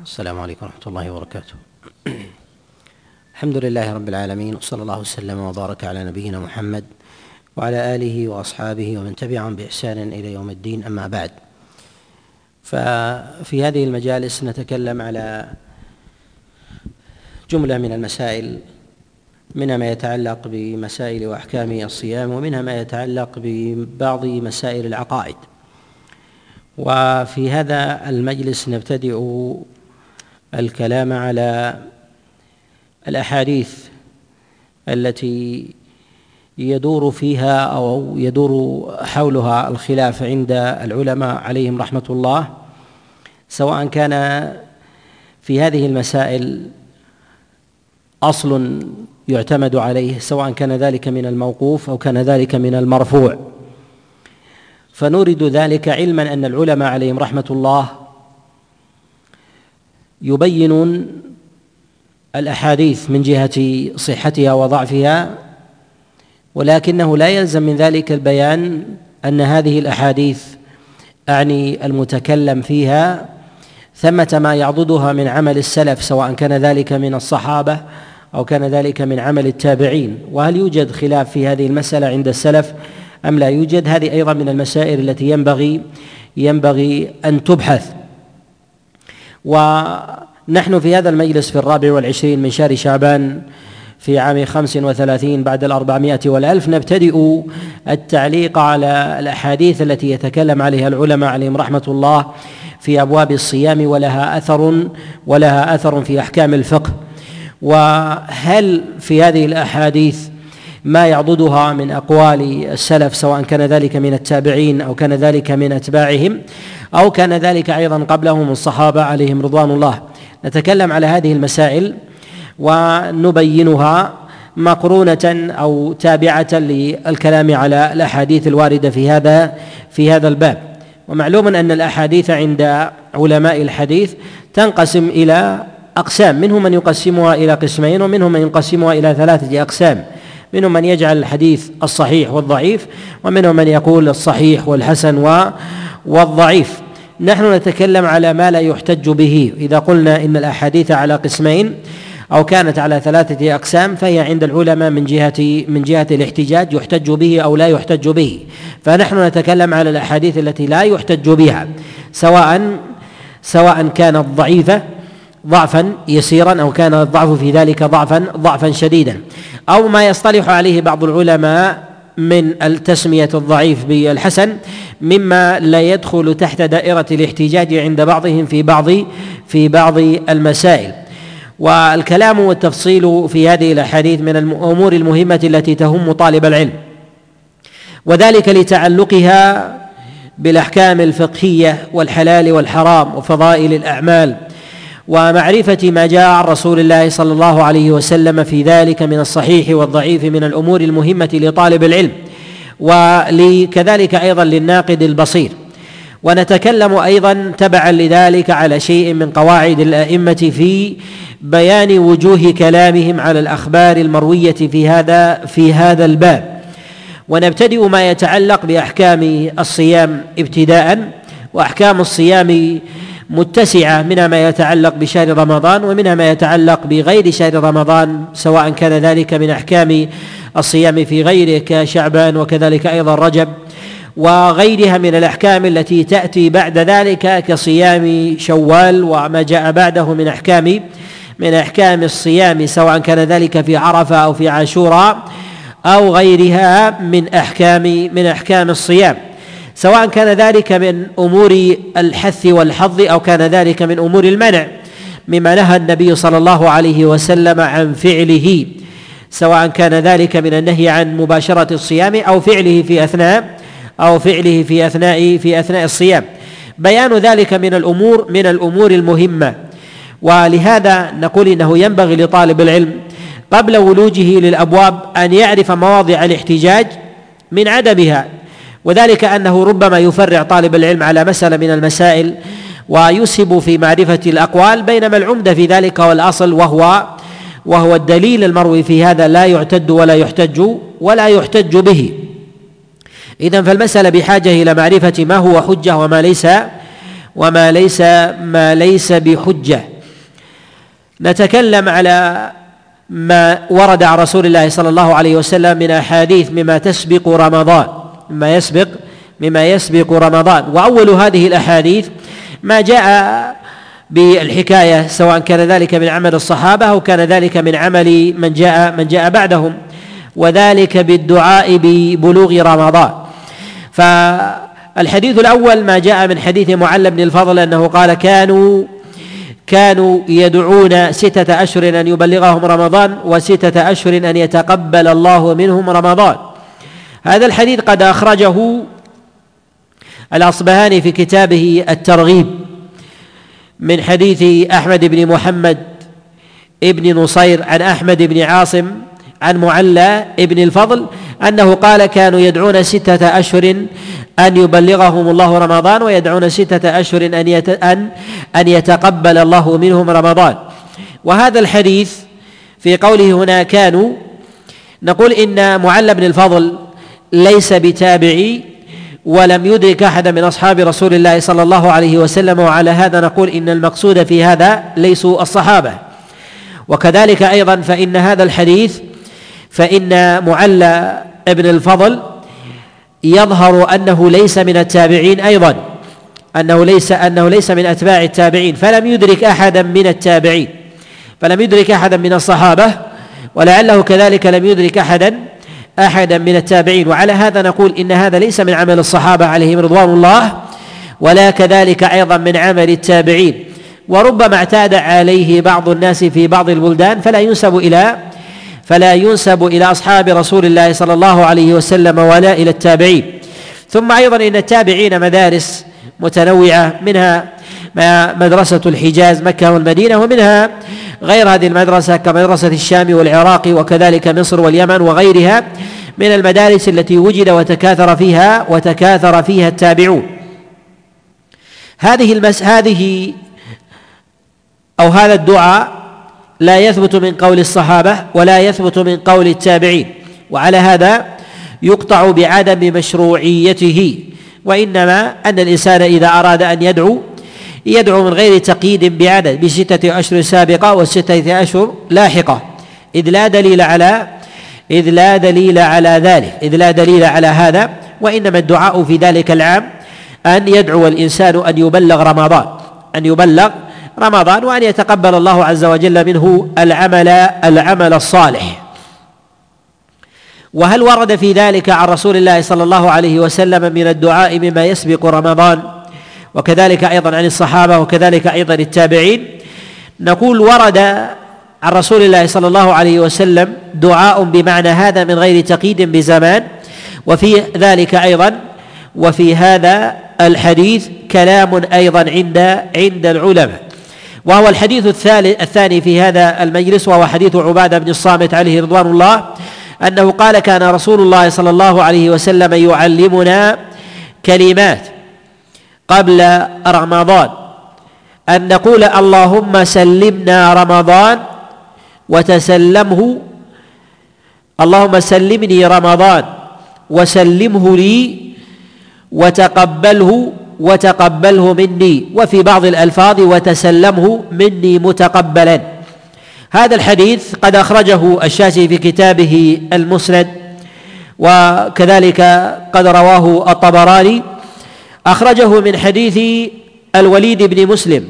السلام عليكم ورحمة الله وبركاته. الحمد لله رب العالمين وصلى الله وسلم وبارك على نبينا محمد وعلى آله وأصحابه ومن تبعهم بإحسان إلى يوم الدين أما بعد. ففي هذه المجالس نتكلم على جملة من المسائل منها ما يتعلق بمسائل وأحكام الصيام ومنها ما يتعلق ببعض مسائل العقائد. وفي هذا المجلس نبتدئ الكلام على الأحاديث التي يدور فيها أو يدور حولها الخلاف عند العلماء عليهم رحمة الله سواء كان في هذه المسائل أصل يعتمد عليه سواء كان ذلك من الموقوف أو كان ذلك من المرفوع. فنورد ذلك علما أن العلماء عليهم رحمة الله يبينون الأحاديث من جهة صحتها وضعفها ولكنه لا يلزم من ذلك البيان أن هذه الأحاديث أعني المتكلم فيها ثمة ما يعضدها من عمل السلف سواء كان ذلك من الصحابة أو كان ذلك من عمل التابعين. وهل يوجد خلاف في هذه المسألة عند السلف أم لا؟ يوجد. هذه أيضا من المسائل التي ينبغي ينبغي أن تبحث. ونحن في هذا المجلس في الرابع والعشرين من شهر شعبان في عام خمس وثلاثين بعد الأربعمائة والألف نبتدئ التعليق على الأحاديث التي يتكلم عليها العلماء عليهم رحمة الله في أبواب الصيام ولها أثر ولها أثر في أحكام الفقه. وهل في هذه الأحاديث ما يعضدها من أقوال السلف سواء كان ذلك من التابعين أو كان ذلك من أتباعهم؟ أو كان ذلك أيضا قبلهم الصحابة عليهم رضوان الله. نتكلم على هذه المسائل ونبينها مقرونة أو تابعة للكلام على الأحاديث الواردة في هذا في هذا الباب. ومعلوم أن الأحاديث عند علماء الحديث تنقسم إلى أقسام. منهم من يقسمها إلى قسمين ومنهم من يقسمها إلى ثلاثة أقسام. منهم من يجعل الحديث الصحيح والضعيف ومنهم من يقول الصحيح والحسن والضعيف. نحن نتكلم على ما لا يحتج به. إذا قلنا إن الأحاديث على قسمين أو كانت على ثلاثة أقسام فهي عند العلماء من جهة من جهة الاحتجاج يحتج به أو لا يحتج به. فنحن نتكلم على الأحاديث التي لا يحتج بها سواء سواء كانت ضعيفة ضعفا يسيرا أو كان الضعف في ذلك ضعفا ضعفا شديدا. أو ما يصطلح عليه بعض العلماء من التسمية الضعيف بالحسن مما لا يدخل تحت دائرة الاحتجاج عند بعضهم في بعض في بعض المسائل. والكلام والتفصيل في هذه الأحاديث من الأمور المهمة التي تهم طالب العلم. وذلك لتعلقها بالأحكام الفقهية والحلال والحرام وفضائل الأعمال. ومعرفة ما جاء عن رسول الله صلى الله عليه وسلم في ذلك من الصحيح والضعيف من الأمور المهمة لطالب العلم وكذلك أيضا للناقد البصير. ونتكلم أيضا تبعا لذلك على شيء من قواعد الأئمة في بيان وجوه كلامهم على الأخبار المروية في هذا في هذا الباب. ونبتدئ ما يتعلق بأحكام الصيام ابتداء وأحكام الصيام متسعة منها ما يتعلق بشهر رمضان ومنها ما يتعلق بغير شهر رمضان سواء كان ذلك من أحكام الصيام في غيره كشعبان وكذلك أيضا رجب وغيرها من الأحكام التي تأتي بعد ذلك كصيام شوال وما جاء بعده من أحكام من أحكام الصيام سواء كان ذلك في عرفة أو في عاشوراء أو غيرها من أحكام من أحكام الصيام. سواء كان ذلك من أمور الحث والحظ أو كان ذلك من أمور المنع مما نهى النبي صلى الله عليه وسلم عن فعله سواء كان ذلك من النهي عن مباشرة الصيام أو فعله في أثناء أو فعله في أثناء في أثناء الصيام. بيان ذلك من الأمور من الأمور المهمة. ولهذا نقول إنه ينبغي لطالب العلم قبل ولوجه للأبواب أن يعرف مواضع الاحتجاج من عدمها. وذلك أنه ربما يفرع طالب العلم على مسألة من المسائل ويسهب في معرفة الأقوال بينما العمدة في ذلك والأصل وهو وهو الدليل المروي في هذا لا يعتد ولا يحتج ولا يحتج به. اذا فالمسألة بحاجة إلى معرفة ما هو حجة وما ليس وما ليس ما ليس بحجة. نتكلم على ما ورد عن رسول الله صلى الله عليه وسلم من أحاديث مما تسبق رمضان. مما يسبق مما يسبق رمضان. وأول هذه الأحاديث ما جاء بالحكاية سواء كان ذلك من عمل الصحابة أو كان ذلك من عمل من جاء من جاء بعدهم. وذلك بالدعاء ببلوغ رمضان. فالحديث الأول ما جاء من حديث معل بن الفضل أنه قال كانوا كانوا يدعون ستة أشهر أن يبلغهم رمضان وستة أشهر أن يتقبل الله منهم رمضان. هذا الحديث قد أخرجه الأصبهاني في كتابه الترغيب من حديث أحمد بن محمد ابن نصير عن أحمد بن عاصم عن معلى ابن الفضل أنه قال كانوا يدعون ستة أشهر أن يبلغهم الله رمضان ويدعون ستة أشهر أن أن أن يتقبل الله منهم رمضان. وهذا الحديث في قوله هنا كانوا نقول إن معلى بن الفضل ليس بتابعي ولم يدرك أحدا من أصحاب رسول الله صلى الله عليه وسلم وعلى هذا نقول إن المقصود في هذا ليسوا الصحابة. وكذلك أيضا فإن هذا الحديث فإن معلى ابن الفضل يظهر أنه ليس من التابعين أيضا أنه ليس أنه ليس من أتباع التابعين فلم يدرك أحدا من التابعين فلم يدرك أحدا من الصحابة ولعله كذلك لم يدرك أحدا أحدا من التابعين. وعلى هذا نقول إن هذا ليس من عمل الصحابة عليهم رضوان الله ولا كذلك أيضا من عمل التابعين. وربما اعتاد عليه بعض الناس في بعض البلدان فلا ينسب إلى فلا ينسب إلى أصحاب رسول الله صلى الله عليه وسلم ولا إلى التابعين. ثم أيضا إن التابعين مدارس متنوعة منها مدرسة الحجاز مكة والمدينة ومنها غير هذه المدرسة كمدرسة الشام والعراق وكذلك مصر واليمن وغيرها من المدارس التي وجد وتكاثر فيها وتكاثر فيها التابعون. هذه المس هذه أو هذا الدعاء لا يثبت من قول الصحابة ولا يثبت من قول التابعين وعلى هذا يقطع بعدم مشروعيته وإنما أن الإنسان إذا أراد أن يدعو يدعو من غير تقييد بعدد بستة أشهر سابقة وستة أشهر لاحقة. إذ لا دليل على إذ لا دليل على ذلك إذ لا دليل على هذا وإنما الدعاء في ذلك العام أن يدعو الإنسان أن يبلغ رمضان أن يبلغ رمضان وأن يتقبل الله عز وجل منه العمل العمل الصالح. وهل ورد في ذلك عن رسول الله صلى الله عليه وسلم من الدعاء مما يسبق رمضان؟ وكذلك أيضا عن الصحابة وكذلك أيضا التابعين. نقول ورد عن رسول الله صلى الله عليه وسلم دعاء بمعنى هذا من غير تقييد بزمان وفي ذلك أيضا وفي هذا الحديث كلام أيضا عند عند العلماء. وهو الحديث الثالث الثاني في هذا المجلس وهو حديث عبادة بن الصامت عليه رضوان الله أنه قال كان رسول الله صلى الله عليه وسلم يعلمنا كلمات قبل رمضان. أن نقول اللهم سلمنا رمضان وتسلمه. اللهم سلمني رمضان وسلمه لي وتقبله وتقبله مني. وفي بعض الألفاظ وتسلمه مني متقبلا. هذا الحديث قد أخرجه الشافعي في كتابه المسند. وكذلك قد رواه الطبراني. أخرجه من حديث الوليد بن مسلم.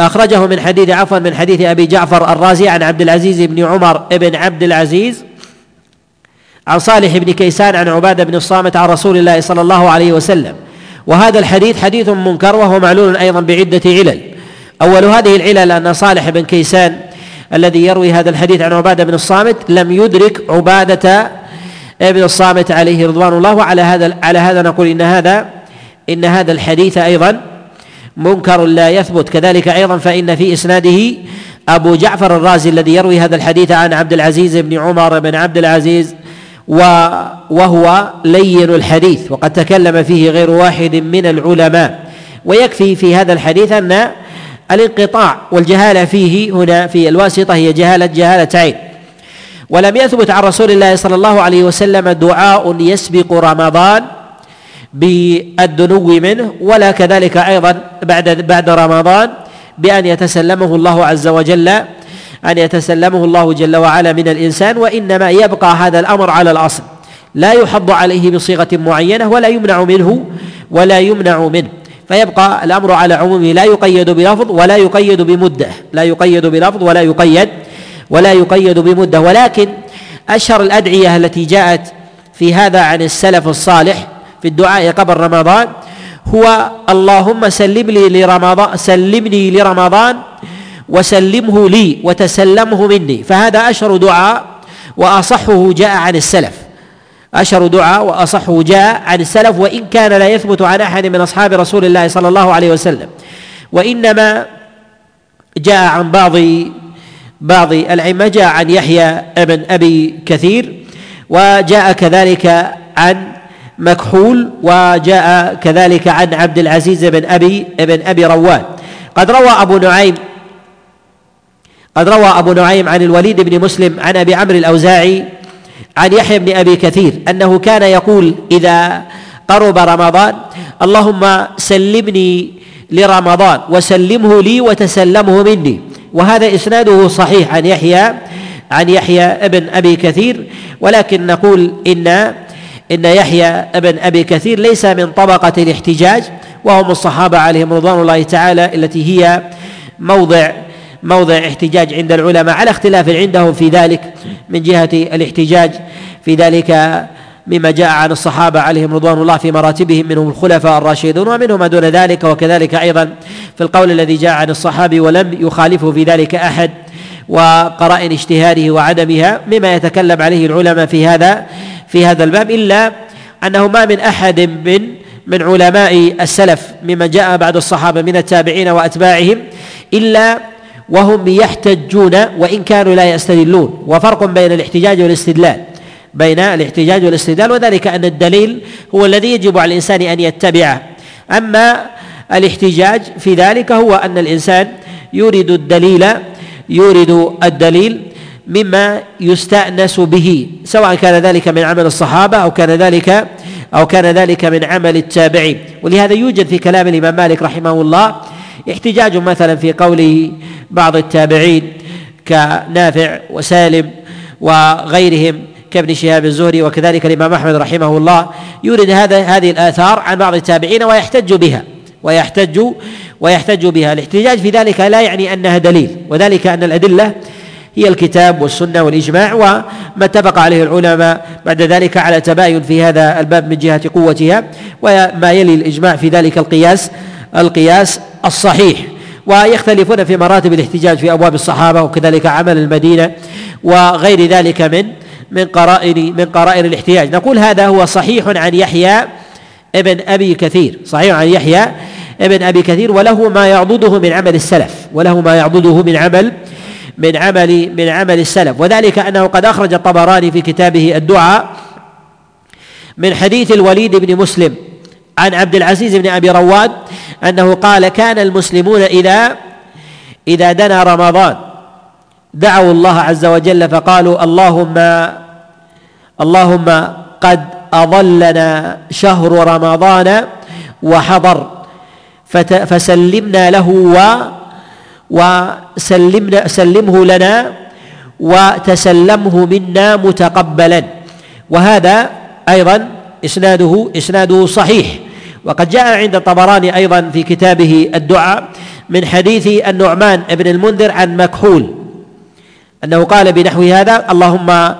أخرجه من حديث عفوا من حديث أبي جعفر الرازي عن عبد العزيز بن عمر بن عبد العزيز عن صالح بن كيسان عن عبادة بن الصامت عن رسول الله صلى الله عليه وسلم. وهذا الحديث حديث منكر وهو معلول أيضا بعدة علل. أول هذه العلل أن صالح بن كيسان الذي يروي هذا الحديث عن عبادة بن الصامت لم يدرك عبادة ابن الصامت عليه رضوان الله. وعلى هذا على هذا نقول إن هذا إن هذا الحديث أيضا منكر لا يثبت. كذلك أيضا فإن في إسناده أبو جعفر الرازي الذي يروي هذا الحديث عن عبد العزيز بن عمر بن عبد العزيز وهو لين الحديث وقد تكلم فيه غير واحد من العلماء. ويكفي في هذا الحديث أن الانقطاع والجهالة فيه هنا في الواسطة هي جهالة جهاله عين ولم يثبت عن رسول الله صلى الله عليه وسلم دعاء يسبق رمضان بالدنو منه ولا كذلك أيضا بعد بعد رمضان بأن يتسلمه الله عز وجل أن يتسلمه الله جل وعلا من الإنسان وإنما يبقى هذا الأمر على الأصل. لا يحض عليه بصيغة معينة ولا يمنع منه ولا يمنع منه. فيبقى الأمر على عمومه لا يقيد بلفظ ولا يقيد بمدة. لا يقيد بلفظ ولا يقيد ولا يقيد بمدة. ولكن أشهر الأدعية التي جاءت في هذا عن السلف الصالح في الدعاء قبل رمضان. هو اللهم سلم لي لرمضان سلمني لرمضان وسلمه لي وتسلمه مني. فهذا أشهر دعاء وأصحه جاء عن السلف. أشهر دعاء وأصحه جاء عن السلف. وإن كان لا يثبت عن أحد من أصحاب رسول الله صلى الله عليه وسلم. وإنما جاء عن بعض بعض الأئمة جاء عن يحيى بن أبي كثير. وجاء كذلك عن مكحول وجاء كذلك عن عبد العزيز بن أبي بن أبي رواد قد روى أبو نعيم قد روى أبو نعيم عن الوليد بن مسلم عن أبي عمرو الأوزاعي عن يحيى بن أبي كثير أنه كان يقول إذا قرب رمضان اللهم سلمني لرمضان وسلمه لي وتسلمه مني. وهذا إسناده صحيح عن يحيى عن يحيى ابن أبي كثير ولكن نقول إن إن يحيى ابن أبي كثير ليس من طبقة الاحتجاج وهم الصحابة عليهم رضوان الله تعالى التي هي موضع موضع احتجاج عند العلماء. على اختلاف عندهم في ذلك من جهة الاحتجاج في ذلك مما جاء عن الصحابة عليهم رضوان الله في مراتبهم منهم الخلفاء الراشدون ومنهم دون ذلك وكذلك أيضا في القول الذي جاء عن الصحابي ولم يخالفه في ذلك أحد وقرائن اجتهاده وعدمها مما يتكلم عليه العلماء في هذا. في هذا الباب إلا أنه ما من أحد من من علماء السلف ممن جاء بعد الصحابة من التابعين وأتباعهم إلا وهم يحتجون وإن كانوا لا يستدلون. وفرق بين الاحتجاج والاستدلال. بين الاحتجاج والاستدلال وذلك أن الدليل هو الذي يجب على الإنسان أن يتبعه أما الاحتجاج في ذلك هو أن الإنسان يورد الدليل يورد الدليل مما يستأنس به سواء كان ذلك من عمل الصحابة أو كان ذلك أو كان ذلك من عمل التابعين. ولهذا يوجد في كلام الإمام مالك رحمه الله احتجاج مثلا في قوله بعض التابعين كنافع وسالم وغيرهم كابن شهاب الزهري وكذلك الإمام أحمد رحمه الله. يورد هذا هذه الآثار عن بعض التابعين ويحتج بها ويحتج ويحتج بها. الاحتجاج في ذلك لا يعني أنها دليل وذلك أن الأدلة هي الكتاب والسنة والإجماع وما اتفق عليه العلماء بعد ذلك على تباين في هذا الباب من جهة قوتها وما يلي الإجماع في ذلك القياس القياس الصحيح. ويختلفون في مراتب الاحتجاج في أبواب الصحابة وكذلك عمل المدينة وغير ذلك من من قرائن من قرائن الاحتجاج. نقول هذا هو صحيح عن يحيى ابن أبي كثير صحيح عن يحيى ابن أبي كثير وله ما يعضده من عمل السلف وله ما يعضده من عمل من عمل من عمل السلف. وذلك أنه قد أخرج الطبراني في كتابه الدعاء من حديث الوليد بن مسلم عن عبد العزيز بن أبي رواد أنه قال كان المسلمون إذا إذا دنا رمضان دعوا الله عز وجل فقالوا اللهم اللهم قد أضلنا شهر رمضان وحضر فسلمنا له و وسلمنا سلمه لنا وتسلمه منا متقبلا. وهذا أيضا اسناده إسناده صحيح. وقد جاء عند الطبراني أيضا في كتابه الدعاء من حديث النعمان بن المنذر عن مكحول أنه قال بنحو هذا اللهم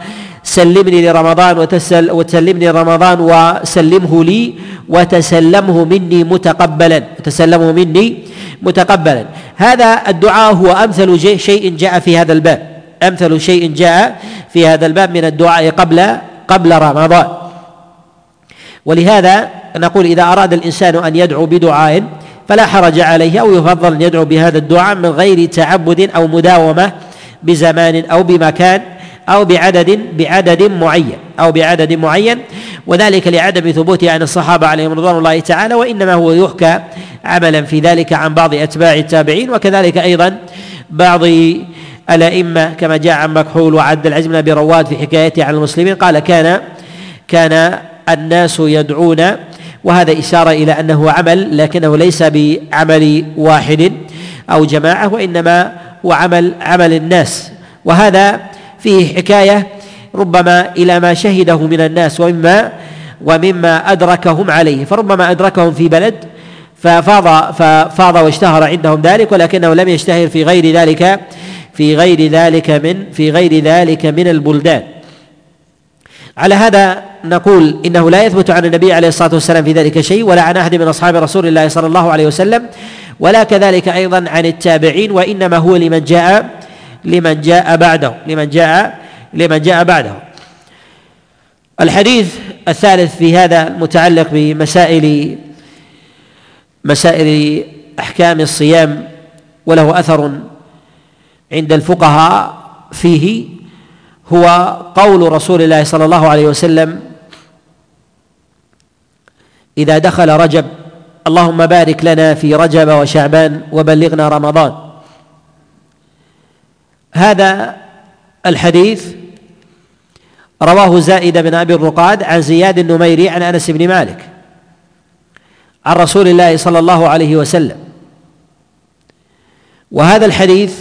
سلمني لرمضان وتسل وتسلمني رمضان وسلمه لي وتسلمه مني متقبلا وتسلمه مني متقبلا. هذا الدعاء هو أمثل شيء جاء في هذا الباب. أمثل شيء جاء في هذا الباب من الدعاء قبل قبل رمضان. ولهذا نقول إذا أراد الإنسان أن يدعو بدعاء فلا حرج عليه أو يفضل أن يدعو بهذا الدعاء من غير تعبد أو مداومة بزمان أو بمكان أو بعدد بعدد معين أو بعدد معين وذلك لعدم ثبوته عن الصحابة عليهم رضوان الله تعالى وإنما هو يحكى عملا في ذلك عن بعض أتباع التابعين وكذلك أيضا بعض الأئمة كما جاء عن مكحول وعبد العزيز بن أبي رواد في حكايته عن المسلمين قال كان كان الناس يدعون وهذا إشارة إلى أنه عمل لكنه ليس بعمل واحد أو جماعة وإنما هو عمل عمل الناس. وهذا فيه حكاية ربما إلى ما شهده من الناس ومما ومما أدركهم عليه. فربما أدركهم في بلد ففاض ففاض واشتهر عندهم ذلك ولكنه لم يشتهر في غير ذلك في غير ذلك من في غير ذلك من البلدان. على هذا نقول إنه لا يثبت عن النبي عليه الصلاة والسلام في ذلك شيء ولا عن أحد من أصحاب رسول الله صلى الله عليه وسلم ولا كذلك أيضا عن التابعين وإنما هو لمن جاء لمن جاء بعده لمن جاء لمن جاء بعده. الحديث الثالث في هذا المتعلق بمسائل مسائل أحكام الصيام وله أثر عند الفقهاء فيه هو قول رسول الله صلى الله عليه وسلم إذا دخل رجب اللهم بارك لنا في رجب وشعبان وبلغنا رمضان. هذا الحديث رواه زائد بن أبي الرقاد عن زياد النميري عن أنس بن مالك عن رسول الله صلى الله عليه وسلم. وهذا الحديث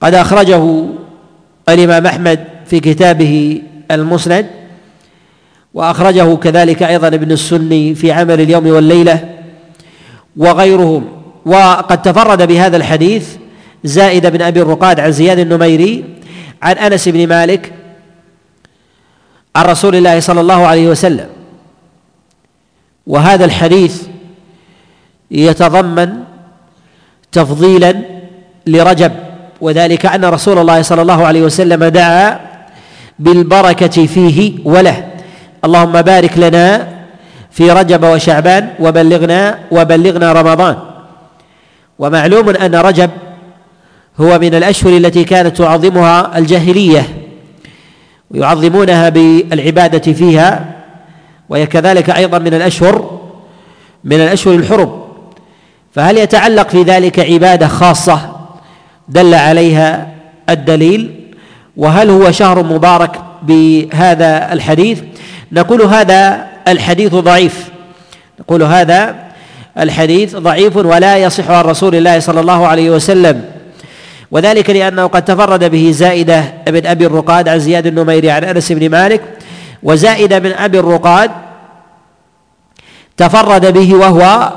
قد أخرجه الإمام أحمد في كتابه المسند وأخرجه كذلك أيضا ابن السني في عمل اليوم والليلة وغيرهم. وقد تفرد بهذا الحديث زائد بن أبي الرقاد عن زياد النميري عن أنس بن مالك عن رسول الله صلى الله عليه وسلم. وهذا الحديث يتضمن تفضيلا لرجب وذلك أن رسول الله صلى الله عليه وسلم دعا بالبركة فيه وله. اللهم بارك لنا في رجب وشعبان وبلغنا وبلغنا رمضان. ومعلوم أن رجب هو من الأشهر التي كانت تعظمها الجاهلية ويعظمونها بالعبادة فيها وهي كذلك أيضا من الأشهر من الأشهر الحرم. فهل يتعلق في ذلك عبادة خاصة دل عليها الدليل؟ وهل هو شهر مبارك بهذا الحديث؟ نقول هذا الحديث ضعيف. نقول هذا الحديث ضعيف ولا يصح عن رسول الله صلى الله عليه وسلم. وذلك لأنه قد تفرد به زائدة بن أبي الرقاد عن زياد النميري عن أنس بن مالك وزائدة بن أبي الرقاد تفرد به وهو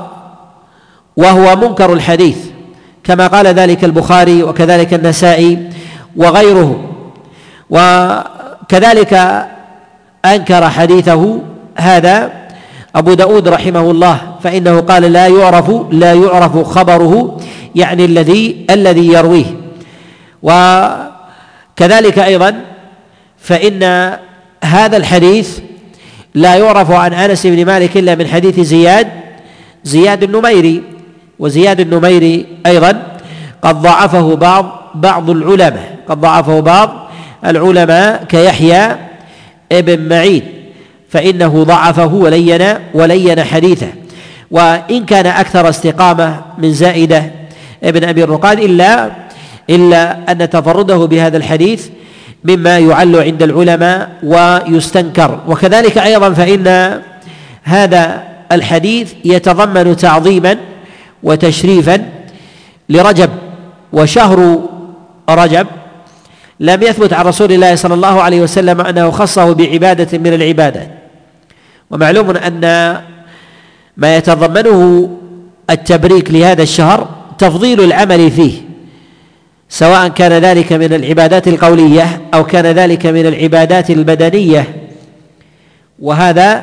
وهو منكر الحديث كما قال ذلك البخاري وكذلك النسائي وغيره. وكذلك أنكر حديثه هذا أبو داود رحمه الله فإنه قال لا يعرف لا يعرف خبره يعني الذي الذي يرويه. وكذلك أيضا فإن هذا الحديث لا يعرف عن أنس بن مالك إلا من حديث زياد زياد النميري وزياد النميري أيضا قد ضعفه بعض بعض العلماء قد ضعفه بعض العلماء كيحيى ابن معين فإنه ضعفه ولين ولين حديثه. وإن كان أكثر استقامة من زائدة ابن أبي الرقاد إلا إلا أن تفرده بهذا الحديث مما يعل عند العلماء ويستنكر. وكذلك أيضا فإن هذا الحديث يتضمن تعظيما وتشريفا لرجب وشهر رجب لم يثبت عن رسول الله صلى الله عليه وسلم أنه خصه بعبادة من العبادات ومعلوم أن ما يتضمنه التبريك لهذا الشهر تفضيل العمل فيه. سواء كان ذلك من العبادات القولية أو كان ذلك من العبادات البدنية. وهذا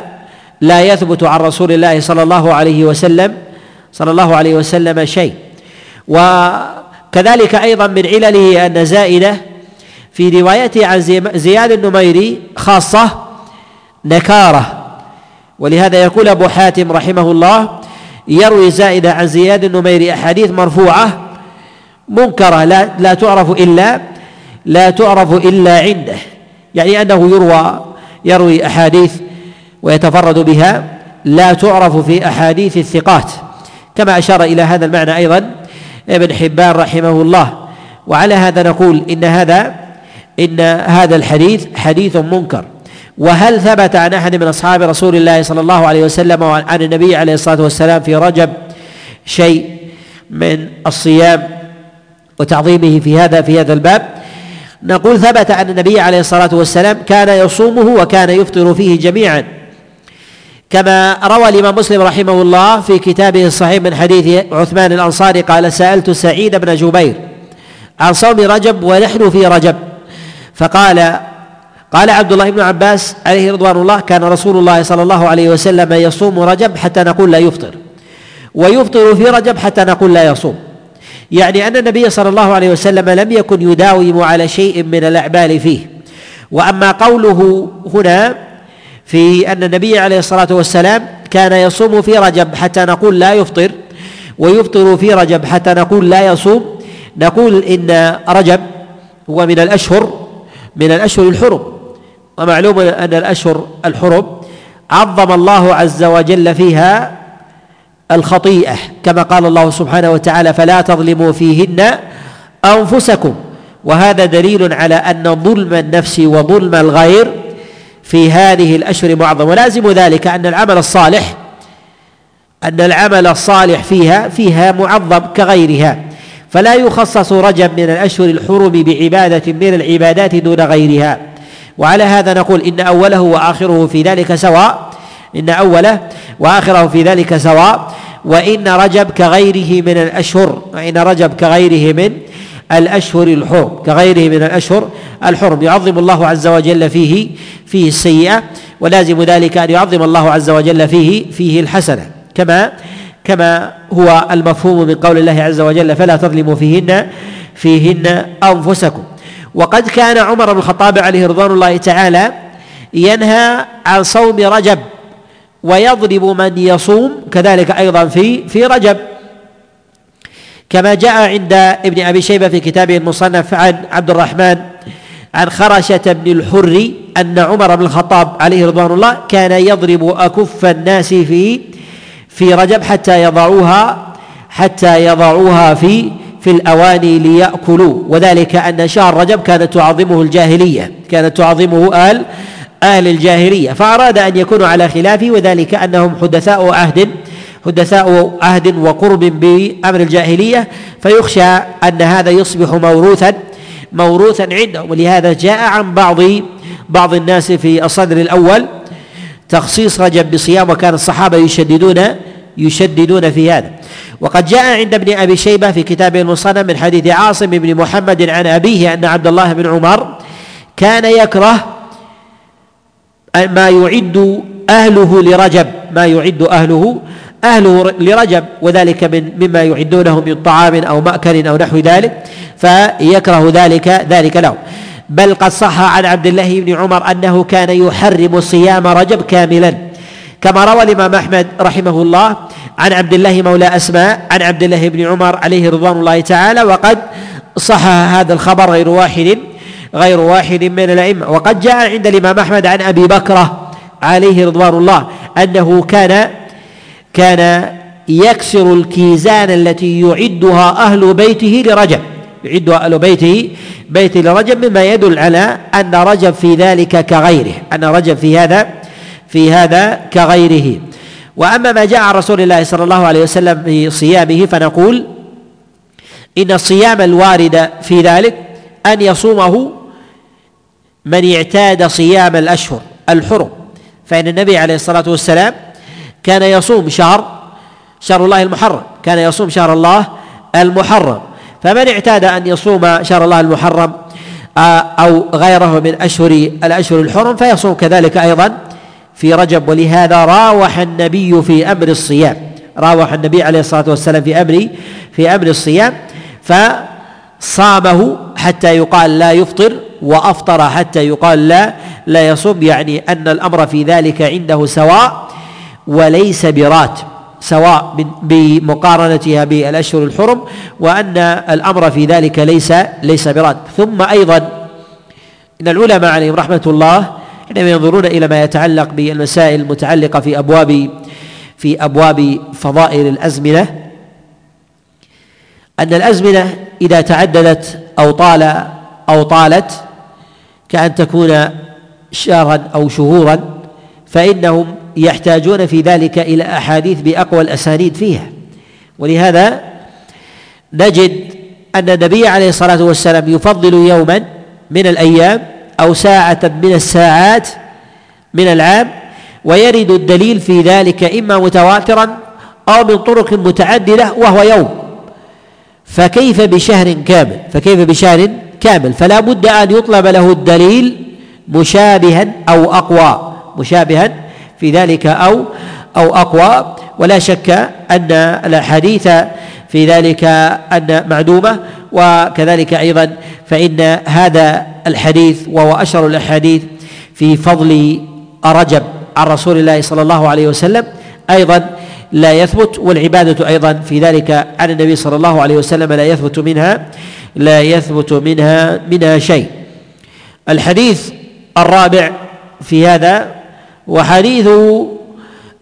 لا يثبت عن رسول الله صلى الله عليه وسلم صلى الله عليه وسلم شيء. وكذلك أيضا من علله أن زائدة في روايته عن زياد النميري خاصة نكارة. ولهذا يقول أبو حاتم رحمه الله يروي زائدة عن زياد النميري أحاديث مرفوعة منكرة لا لا تعرف إلا لا تعرف إلا عنده. يعني أنه يروى يروي أحاديث ويتفرد بها لا تعرف في أحاديث الثقات. كما أشار إلى هذا المعنى أيضا ابن حبان رحمه الله. وعلى هذا نقول إن هذا إن هذا الحديث حديث منكر. وهل ثبت عن أحد من أصحاب رسول الله صلى الله عليه وسلم وعن النبي عليه الصلاة والسلام في رجب شيء من الصيام؟ وتعظيمه في هذا في هذا الباب. نقول ثبت أن النبي عليه الصلاة والسلام كان يصومه وكان يفطر فيه جميعا. كما روى الإمام مسلم رحمه الله في كتابه الصحيح من حديث عثمان الأنصاري قال سألت سعيد بن جبير عن صوم رجب ونحن في رجب. فقال قال عبد الله بن عباس عليه رضوان الله كان رسول الله صلى الله عليه وسلم يصوم رجب حتى نقول لا يفطر ويفطر في رجب حتى نقول لا يصوم. يعني أن النبي صلى الله عليه وسلم لم يكن يداوم على شيء من الأعمال فيه. وأما قوله هنا في أن النبي عليه الصلاة والسلام كان يصوم في رجب حتى نقول لا يفطر ويفطر في رجب حتى نقول لا يصوم نقول إن رجب هو من الأشهر من الأشهر الحرم. ومعلوم أن الأشهر الحرم عظم الله عز وجل فيها الخطيئة كما قال الله سبحانه وتعالى فلا تظلموا فيهن أنفسكم. وهذا دليل على أن ظلم النفس وظلم الغير في هذه الأشهر معظم. ولازم ذلك أن العمل الصالح أن العمل الصالح فيها فيها معظم كغيرها. فلا يخصص رجب من الأشهر الحرم بعبادة من العبادات دون غيرها. وعلى هذا نقول إن أوله وآخره في ذلك سواء إن أوله وآخره في ذلك سواء وإن رجب كغيره من الأشهر وإن رجب كغيره من الأشهر الحرم كغيره من الأشهر الحرم يعظم الله عز وجل فيه فيه السيئة ولازم ذلك أن يعظم الله عز وجل فيه فيه الحسنة كما كما هو المفهوم من قول الله عز وجل فلا تظلموا فيهن فيهن أنفسكم وقد كان عمر بن الخطاب عليه رضوان الله تعالى ينهى عن صوم رجب ويضرب من يصوم كذلك أيضا في في رجب. كما جاء عند ابن أبي شيبة في كتابه المصنف عن عبد الرحمن عن خرشة بن الحر أن عمر بن الخطاب عليه رضوان الله كان يضرب أكف الناس في في رجب حتى يضعوها حتى يضعوها في في الأواني ليأكلوا. وذلك أن شهر رجب كانت تعظمه الجاهلية كانت تعظمه آل أهل الجاهلية فأراد أن يكونوا على خلافه وذلك أنهم حدثاء عهد حدثاء عهد وقرب بأمر الجاهلية فيخشى أن هذا يصبح موروثا موروثا عندهم. ولهذا جاء عن بعض بعض الناس في الصدر الأول تخصيص رجب بصيام وكان الصحابة يشددون يشددون في هذا. وقد جاء عند ابن أبي شيبة في كتابه المصنف من حديث عاصم بن محمد عن أبيه أن عبد الله بن عمر كان يكره ما يعد أهله لرجب ما يعد أهله أهله لرجب وذلك من مما يعدونه من طعام أو مأكل أو نحو ذلك فيكره ذلك ذلك له. بل قد صح عن عبد الله بن عمر أنه كان يحرم صيام رجب كاملا. كما روى الإمام أحمد رحمه الله عن عبد الله مولى أسماء عن عبد الله بن عمر عليه رضوان الله تعالى وقد صح هذا الخبر غير واحد. غير واحد من الأئمة. وقد جاء عند الإمام أحمد عن أبي بكرة عليه رضوان الله أنه كان كان يكسر الكيزان التي يعدها أهل بيته لرجب. يعدها أهل بيته بيت لرجب مما يدل على أن رجب في ذلك كغيره أن رجب في هذا في هذا كغيره. وأما ما جاء عن رسول الله صلى الله عليه وسلم في صيامه فنقول إن الصيام الوارد في ذلك أن يصومه من اعتاد صيام الأشهر الحرم. فإن النبي عليه الصلاة والسلام كان يصوم شهر شهر الله المحرم كان يصوم شهر الله المحرم. فمن اعتاد أن يصوم شهر الله المحرم آه، أو غيره من أشهر الأشهر الحرم فيصوم كذلك أيضا في رجب. ولهذا راوح النبي في أمر الصيام. راوح النبي عليه الصلاة والسلام في أمر في أمر الصيام فصامه حتى يقال لا يفطر وأفطر حتى يقال لا لا يصوم يعني أن الأمر في ذلك عنده سواء وليس برات سواء بمقارنتها بالأشهر الحرم وأن الأمر في ذلك ليس ليس برات ثم أيضا إن العلماء عليهم رحمة الله حينما ينظرون إلى ما يتعلق بالمسائل المتعلقة في ابواب في أبواب فضائل الأزمنة أن الأزمنة إذا تعددت أو طال أو طالت كأن تكون شهرا أو شهورا فإنهم يحتاجون في ذلك إلى أحاديث بأقوى الأسانيد فيها. ولهذا نجد أن النبي عليه الصلاة والسلام يفضل يوما من الأيام أو ساعة من الساعات من العام ويرد الدليل في ذلك إما متواترا أو من طرق متعددة وهو يوم. فكيف بشهر كامل؟ فكيف بشهر كامل؟ فلا بد أن يطلب له الدليل مشابها أو أقوى مشابها في ذلك أو أو أقوى. ولا شك أن الأحاديث في ذلك أن معدومة وكذلك أيضا فإن هذا الحديث وهو أشهر الأحاديث في فضل رجب عن رسول الله صلى الله عليه وسلم. أيضا لا يثبت والعبادة أيضا في ذلك عن النبي صلى الله عليه وسلم لا يثبت منها لا يثبت منها منها شيء. الحديث الرابع في هذا وحديث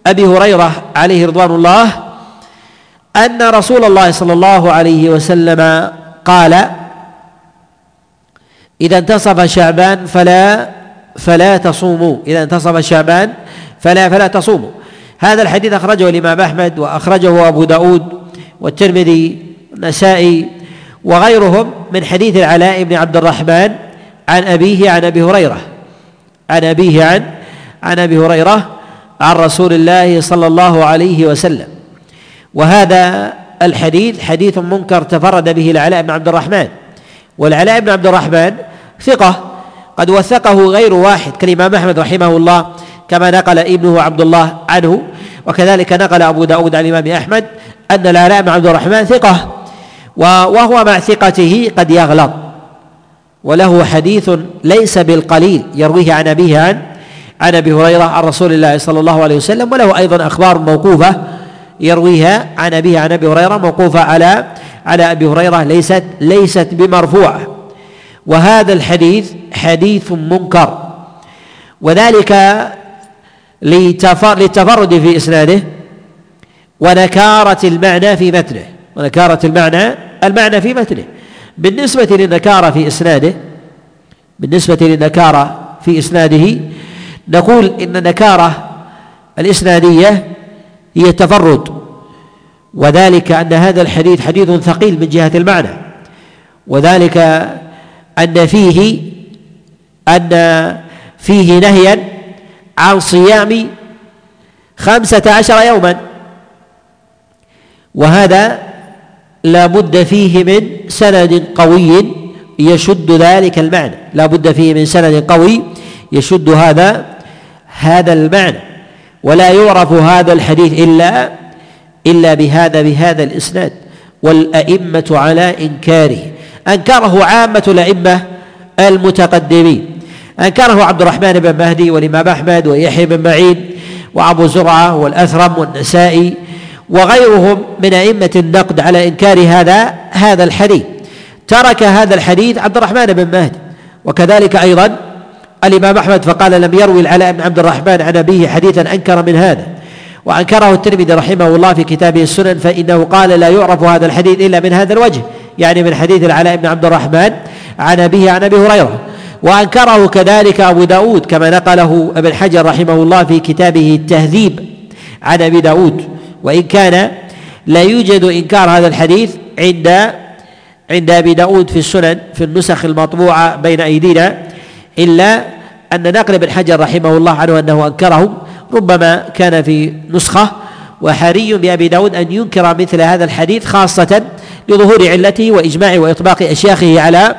أبي هريرة عليه رضوان الله أن رسول الله صلى الله عليه وسلم قال إذا انتصف شعبان فلا فلا تصوموا إذا انتصف شعبان فلا فلا تصوموا. هذا الحديث أخرجه الإمام أحمد وأخرجه أبو داود والترمذي والنسائي وغيرهم من حديث العلاء بن عبد الرحمن عن أبيه عن أبي هريرة. عن أبيه عن عن أبي هريرة عن رسول الله صلى الله عليه وسلم. وهذا الحديث حديث منكر تفرد به العلاء بن عبد الرحمن. والعلاء بن عبد الرحمن ثقة قد وثقه غير واحد كالإمام أحمد رحمه الله كما نقل ابنه عبد الله عنه وكذلك نقل أبو داود عن الإمام أحمد أن العلاء بن عبد الرحمن ثقة وهو مع ثقته قد يغلط وله حديث ليس بالقليل يرويه عن أبيه عن عن أبي هريرة عن رسول الله صلى الله عليه وسلم وله أيضا أخبار موقوفة يرويها عن أبيه عن أبي هريرة موقوفة على على أبي هريرة ليست ليست بمرفوعة وهذا الحديث حديث منكر. وذلك للتفرد في إسناده ونكارة المعنى في متنه. ونكارة المعنى المعنى في متنه. بالنسبة للنكارة في إسناده بالنسبة للنكارة في إسناده نقول إن النكارة الإسنادية هي التفرد. وذلك أن هذا الحديث حديث ثقيل من جهة المعنى. وذلك أن فيه أن فيه نهيا عن صيام خمسة عشر يوما. وهذا لا بد فيه من سند قوي يشد ذلك المعنى. لا بد فيه من سند قوي يشد هذا هذا المعنى. ولا يعرف هذا الحديث إلا إلا بهذا بهذا الإسناد. والأئمة على إنكاره. أنكره عامة الأئمة المتقدمين. أنكره عبد الرحمن بن مهدي والإمام أحمد ويحيى بن معين وأبو زرعة والأثرم والنسائي وغيرهم من أئمة النقد على إنكار هذا هذا الحديث. ترك هذا الحديث عبد الرحمن بن مهدي. وكذلك أيضا الإمام أحمد فقال لم يروي العلاء بن عبد الرحمن عن أبيه حديثا أنكر من هذا. وأنكره الترمذي رحمه الله في كتابه السنن فإنه قال لا يعرف هذا الحديث إلا من هذا الوجه يعني من حديث العلاء بن عبد الرحمن عن أبيه عن أبي هريرة. وأنكره كذلك أبو داود كما نقله ابن حجر رحمه الله في كتابه التهذيب عن أبي داود. وإن كان لا يوجد إنكار هذا الحديث عند عند أبي داود في السنن في النسخ المطبوعة بين أيدينا إلا أن نقل ابن حجر رحمه الله عنه أنه أنكره. ربما كان في نسخة وحري بأبي داود أن ينكر مثل هذا الحديث خاصة لظهور علته وإجماع وإطباق أشياخه على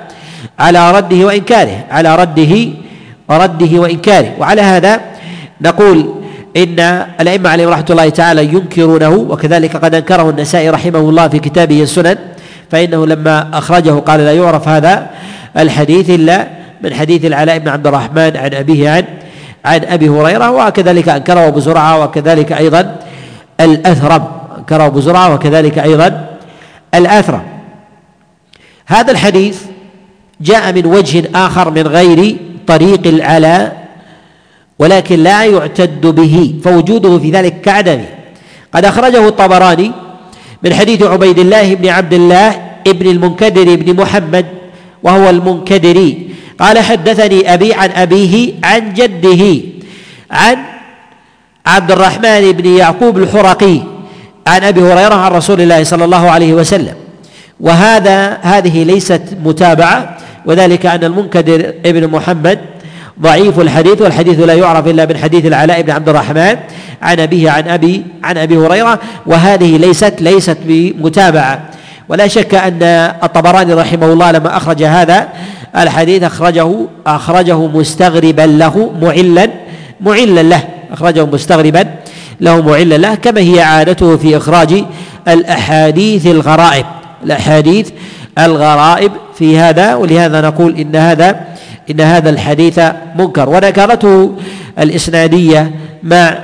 على رده وإنكاره على رده ورده وإنكاره. وعلى هذا نقول إن الأئمة عليهم رحمة الله تعالى ينكرونه وكذلك قد أنكره النسائي رحمه الله في كتابه السنن فإنه لما أخرجه قال لا يعرف هذا الحديث إلا من حديث العلاء بن عبد الرحمن عن أبيه عن عن أبي هريرة وكذلك أنكره أبو زرعة وكذلك أيضا الأثرم. أنكره أبو زرعة وكذلك أيضا الأثرم. هذا الحديث جاء من وجه آخر من غير طريق العلاء ولكن لا يعتد به فوجوده في ذلك كعدمه. قد أخرجه الطبراني من حديث عبيد الله بن عبد الله ابن المنكدر بن محمد وهو المنكدري قال حدثني أبي عن أبيه عن جده عن عبد الرحمن بن يعقوب الحرقي عن أبي هريرة عن رسول الله صلى الله عليه وسلم. وهذا هذه ليست متابعة وذلك أن المنكدر ابن محمد ضعيف الحديث والحديث لا يعرف إلا من حديث العلاء بن عبد الرحمن عن أبيه عن أبي عن أبي هريرة وهذه ليست ليست بمتابعة. ولا شك أن الطبراني رحمه الله لما أخرج هذا الحديث أخرجه أخرجه مستغربا له معلا معلا له أخرجه مستغربا له معلا له كما هي عادته في إخراج الأحاديث الغرائب. الأحاديث الغرائب في هذا ولهذا نقول إن هذا إن هذا الحديث منكر. ونكرته الإسنادية مع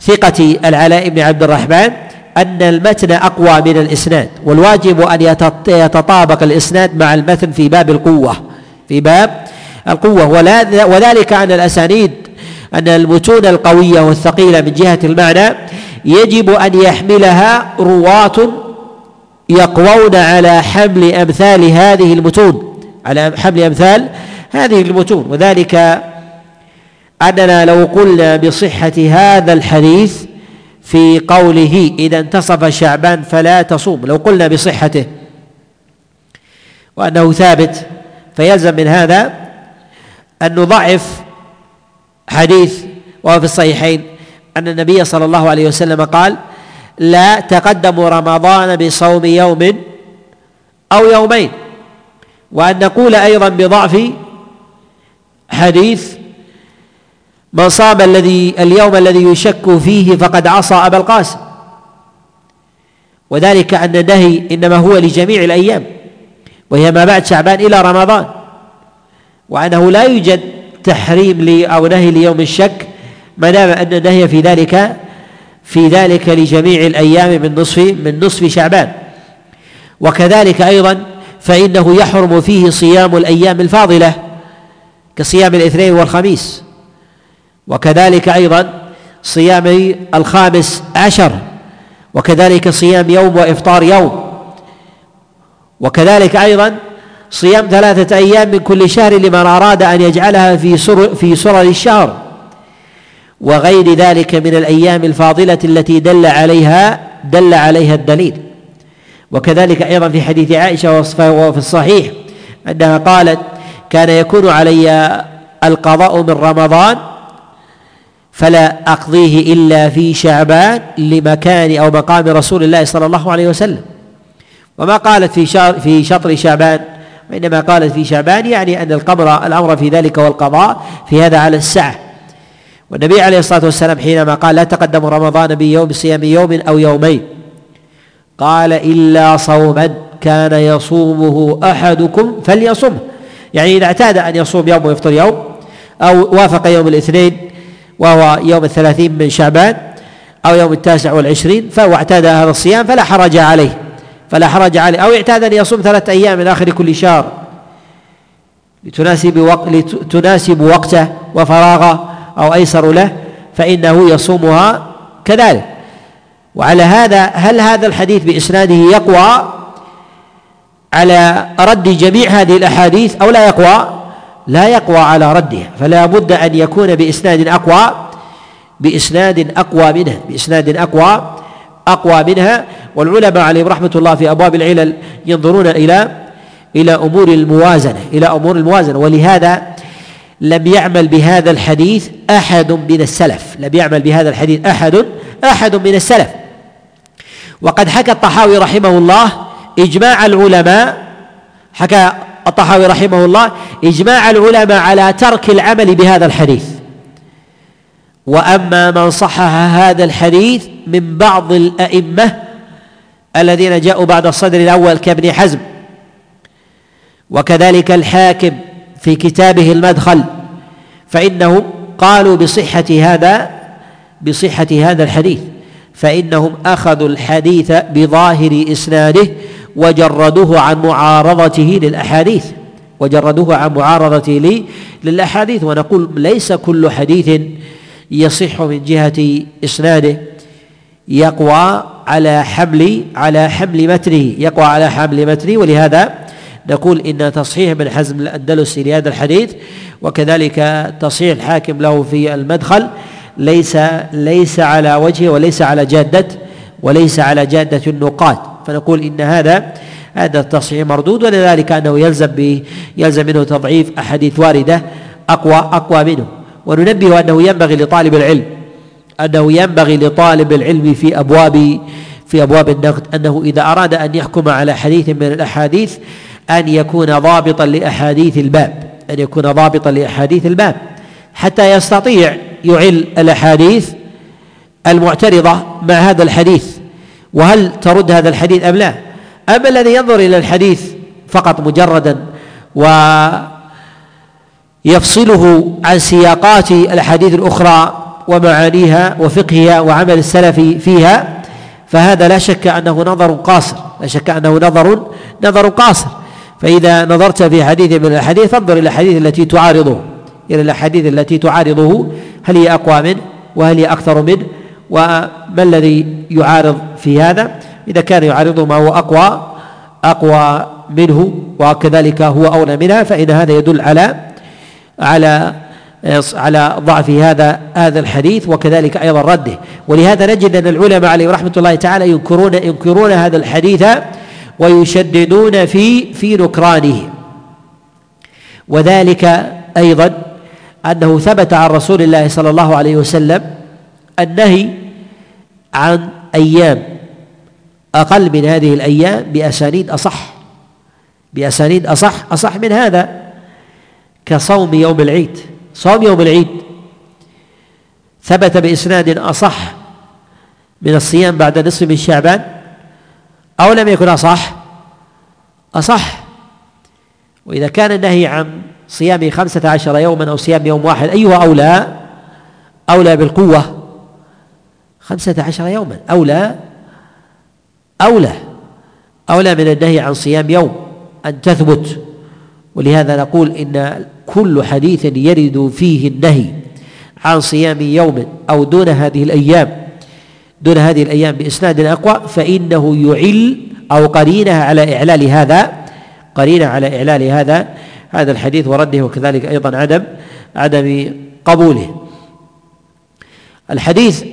ثقة العلاء بن عبد الرحمن أن المتن أقوى من الإسناد والواجب أن يتطابق الإسناد مع المتن في باب القوة في باب القوة. وذلك أن الأسانيد أن المتون القوية والثقيلة من جهة المعنى يجب أن يحملها رواة يقوون على حمل أمثال هذه المتون على حمل أمثال هذه المتون وذلك أننا لو قلنا بصحة هذا الحديث في قوله إذا انتصف شعبان فلا تصوم لو قلنا بصحته وأنه ثابت فيلزم من هذا أن نضعف حديث وهو في الصحيحين أن النبي صلى الله عليه وسلم قال لا تقدموا رمضان بصوم يوم أو يومين. وأن نقول أيضا بضعف حديث من صام الذي اليوم الذي يشك فيه فقد عصى أبا القاسم. وذلك أن النهي إنما هو لجميع الأيام وهي ما بعد شعبان إلى رمضان. وأنه لا يوجد تحريم أو نهي ليوم الشك ما دام أن النهي في ذلك في ذلك لجميع الأيام من نصف من نصف شعبان. وكذلك أيضا فإنه يحرم فيه صيام الأيام الفاضلة كصيام الاثنين والخميس. وكذلك أيضا صيام الخامس عشر. وكذلك صيام يوم وإفطار يوم. وكذلك أيضا صيام ثلاثة أيام من كل شهر لمن أراد أن يجعلها في سر في سرر الشهر. وغير ذلك من الأيام الفاضلة التي دل عليها دل عليها الدليل. وكذلك أيضا في حديث عائشة وفي الصحيح أنها قالت كان يكون علي القضاء من رمضان فلا أقضيه إلا في شعبان لمكان أو مقام رسول الله صلى الله عليه وسلم. وما قالت في شهر في شطر شعبان وإنما قالت في شعبان يعني أن القمر الأمر في ذلك والقضاء في هذا على السعة والنبي عليه الصلاة والسلام حينما قال لا تقدم رمضان بيوم صيام يوم أو يومين قال إلا صوما كان يصومه أحدكم فليصمه يعني إذا اعتاد أن يصوم يوم ويفطر يوم أو وافق يوم الاثنين وهو يوم الثلاثين من شعبان أو يوم التاسع والعشرين فهو اعتاد هذا الصيام فلا حرج عليه فلا حرج عليه. أو اعتاد أن يصوم ثلاثة أيام من آخر كل شهر لتناسب وق... لتناسب وقته وفراغه أو أيسر له فإنه يصومها كذلك. وعلى هذا هل هذا الحديث بإسناده يقوى على رد جميع هذه الأحاديث أو لا يقوى؟ لا يقوى على ردها فلا بد أن يكون بإسناد أقوى بإسناد أقوى منها بإسناد أقوى أقوى منها والعلماء عليهم رحمة الله في أبواب العلل ينظرون إلى إلى أمور الموازنة إلى أمور الموازنة. ولهذا لم يعمل بهذا الحديث أحد من السلف. لم يعمل بهذا الحديث أحد أحد من السلف. وقد حكى الطحاوي رحمه الله إجماع العلماء حكى الطحاوي رحمه الله إجماع العلماء على ترك العمل بهذا الحديث. وأما من صحح هذا الحديث من بعض الأئمة الذين جاءوا بعد الصدر الأول كابن حزم. وكذلك الحاكم في كتابه المدخل فإنهم قالوا بصحة هذا بصحة هذا الحديث فإنهم أخذوا الحديث بظاهر إسناده وجردوه عن معارضته للأحاديث وجردوه عن معارضته للأحاديث ونقول ليس كل حديث يصح من جهة إسناده يقوى على حمل على حمل متنه يقوى على حمل متنه ولهذا نقول إن تصحيح ابن حزم الأندلسي لهذا الحديث وكذلك تصحيح الحاكم له في المدخل ليس ليس على وجهه وليس على جادة وليس على جادة النقاد. فنقول إن هذا هذا التصحيح مردود ولذلك أنه يلزم به يلزم منه تضعيف أحاديث واردة أقوى أقوى منه. وننبه أنه ينبغي لطالب العلم أنه ينبغي لطالب العلم في أبواب في أبواب النقد أنه إذا أراد أن يحكم على حديث من الأحاديث أن يكون ضابطا لأحاديث الباب أن يكون ضابطا لأحاديث الباب حتى يستطيع يعل الأحاديث المعترضة مع هذا الحديث. وهل ترد هذا الحديث أم لا؟ أما الذي ينظر إلى الحديث فقط مجردا ويفصله عن سياقات الأحاديث الأخرى ومعانيها وفقهها وعمل السلف فيها فهذا لا شك أنه نظر قاصر لا شك أنه نظر نظر قاصر. فإذا نظرت في حديث من الأحاديث فانظر إلى الأحاديث التي تعارضه. إلى الأحاديث التي تعارضه هل هي أقوى منه وهل هي أكثر منه وما الذي يعارض في هذا. إذا كان يعارضه ما هو أقوى أقوى منه وكذلك هو أولى منها فإن هذا يدل على على على ضعف هذا هذا الحديث وكذلك أيضا رده. ولهذا نجد أن العلماء عليهم رحمة الله تعالى ينكرون ينكرون هذا الحديث ويشددون في في نكرانه وذلك أيضا أنه ثبت عن رسول الله صلى الله عليه وسلم النهي عن أيام أقل من هذه الأيام بأسانيد أصح بأسانيد أصح أصح من هذا كصوم يوم العيد. صوم يوم العيد ثبت بإسناد أصح من الصيام بعد نصف من شعبان أو لم يكن أصح؟ أصح. وإذا كان النهي عن صيام خمسة عشر يوما أو صيام يوم واحد أيها أولى؟ أولى بالقوة. خمسة عشر يوما أولى. أولى. أولى من النهي عن صيام يوم أن تثبت. ولهذا نقول إن كل حديث يرد فيه النهي عن صيام يوم أو دون هذه الأيام. دون هذه الأيام بإسناد أقوى فإنه يعل أو قرينة على إعلال هذا قرينة على إعلال هذا هذا الحديث ورده وكذلك أيضا عدم عدم قبوله. الحديث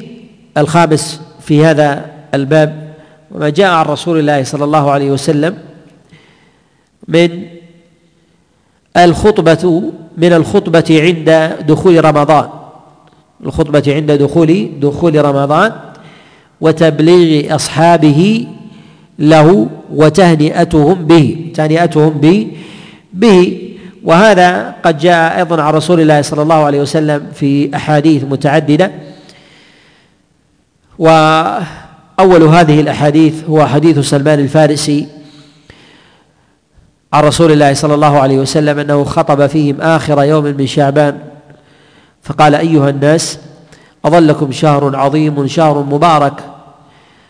الخامس في هذا الباب وما جاء عن رسول الله صلى الله عليه وسلم من الخطبة من الخطبة عند دخول رمضان. الخطبة عند دخول دخول رمضان. وتبليغ أصحابه له وتهنئتهم به تهنئتهم به به. وهذا قد جاء أيضا عن رسول الله صلى الله عليه وسلم في أحاديث متعددة. وأول هذه الأحاديث هو حديث سلمان الفارسي عن رسول الله صلى الله عليه وسلم أنه خطب فيهم آخر يوم من شعبان فقال أيها الناس أظلكم شهر عظيم شهر مبارك.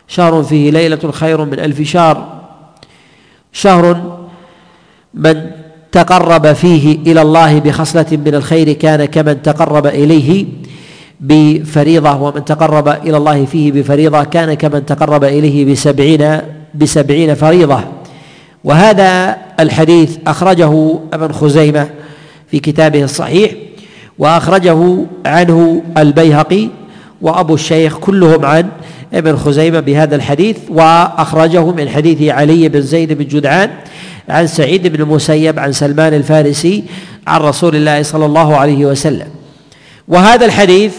شهر فيه ليلة خير من ألف شهر. شهر من تقرب فيه إلى الله بخصلة من الخير كان كمن تقرب إليه بفريضة ومن تقرب إلى الله فيه بفريضة كان كمن تقرب إليه بسبعين بسبعين فريضة. وهذا الحديث أخرجه ابن خزيمة في كتابه الصحيح. وأخرجه عنه البيهقي وأبو الشيخ كلهم عن ابن خزيمة بهذا الحديث وأخرجه من حديث علي بن زيد بن جدعان عن سعيد بن المسيب عن سلمان الفارسي عن رسول الله صلى الله عليه وسلم. وهذا الحديث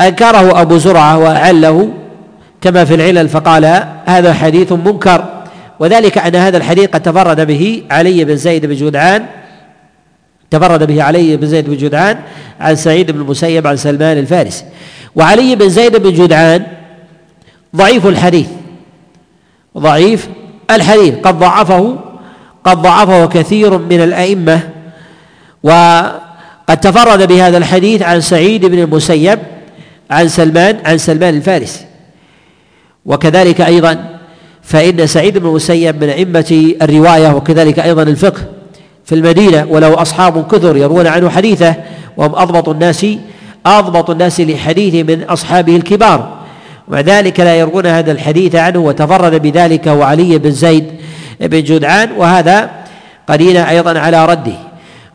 أنكره أبو زرعة وأعله كما في العلل فقال هذا حديث منكر وذلك أن هذا الحديث قد تفرد به علي بن زيد بن جدعان تفرد به علي بن زيد بن جدعان عن سعيد بن المسيب عن سلمان الفارسي. وعلي بن زيد بن جدعان ضعيف الحديث. ضعيف الحديث. قد ضعفه قد ضعفه كثير من الأئمة. وقد تفرد بهذا الحديث عن سعيد بن المسيب عن سلمان عن سلمان الفارسي. وكذلك أيضا فإن سعيد بن المسيب من أئمة الرواية وكذلك أيضا الفقه. في المدينة وله أصحاب كثر يروون عنه حديثه وهم أضبط الناس أضبط الناس لحديثه من أصحابه الكبار. ومع ذلك لا يروون هذا الحديث عنه وتفرد بذلك وعلي بن زيد بن جدعان وهذا قرينة أيضا على رده.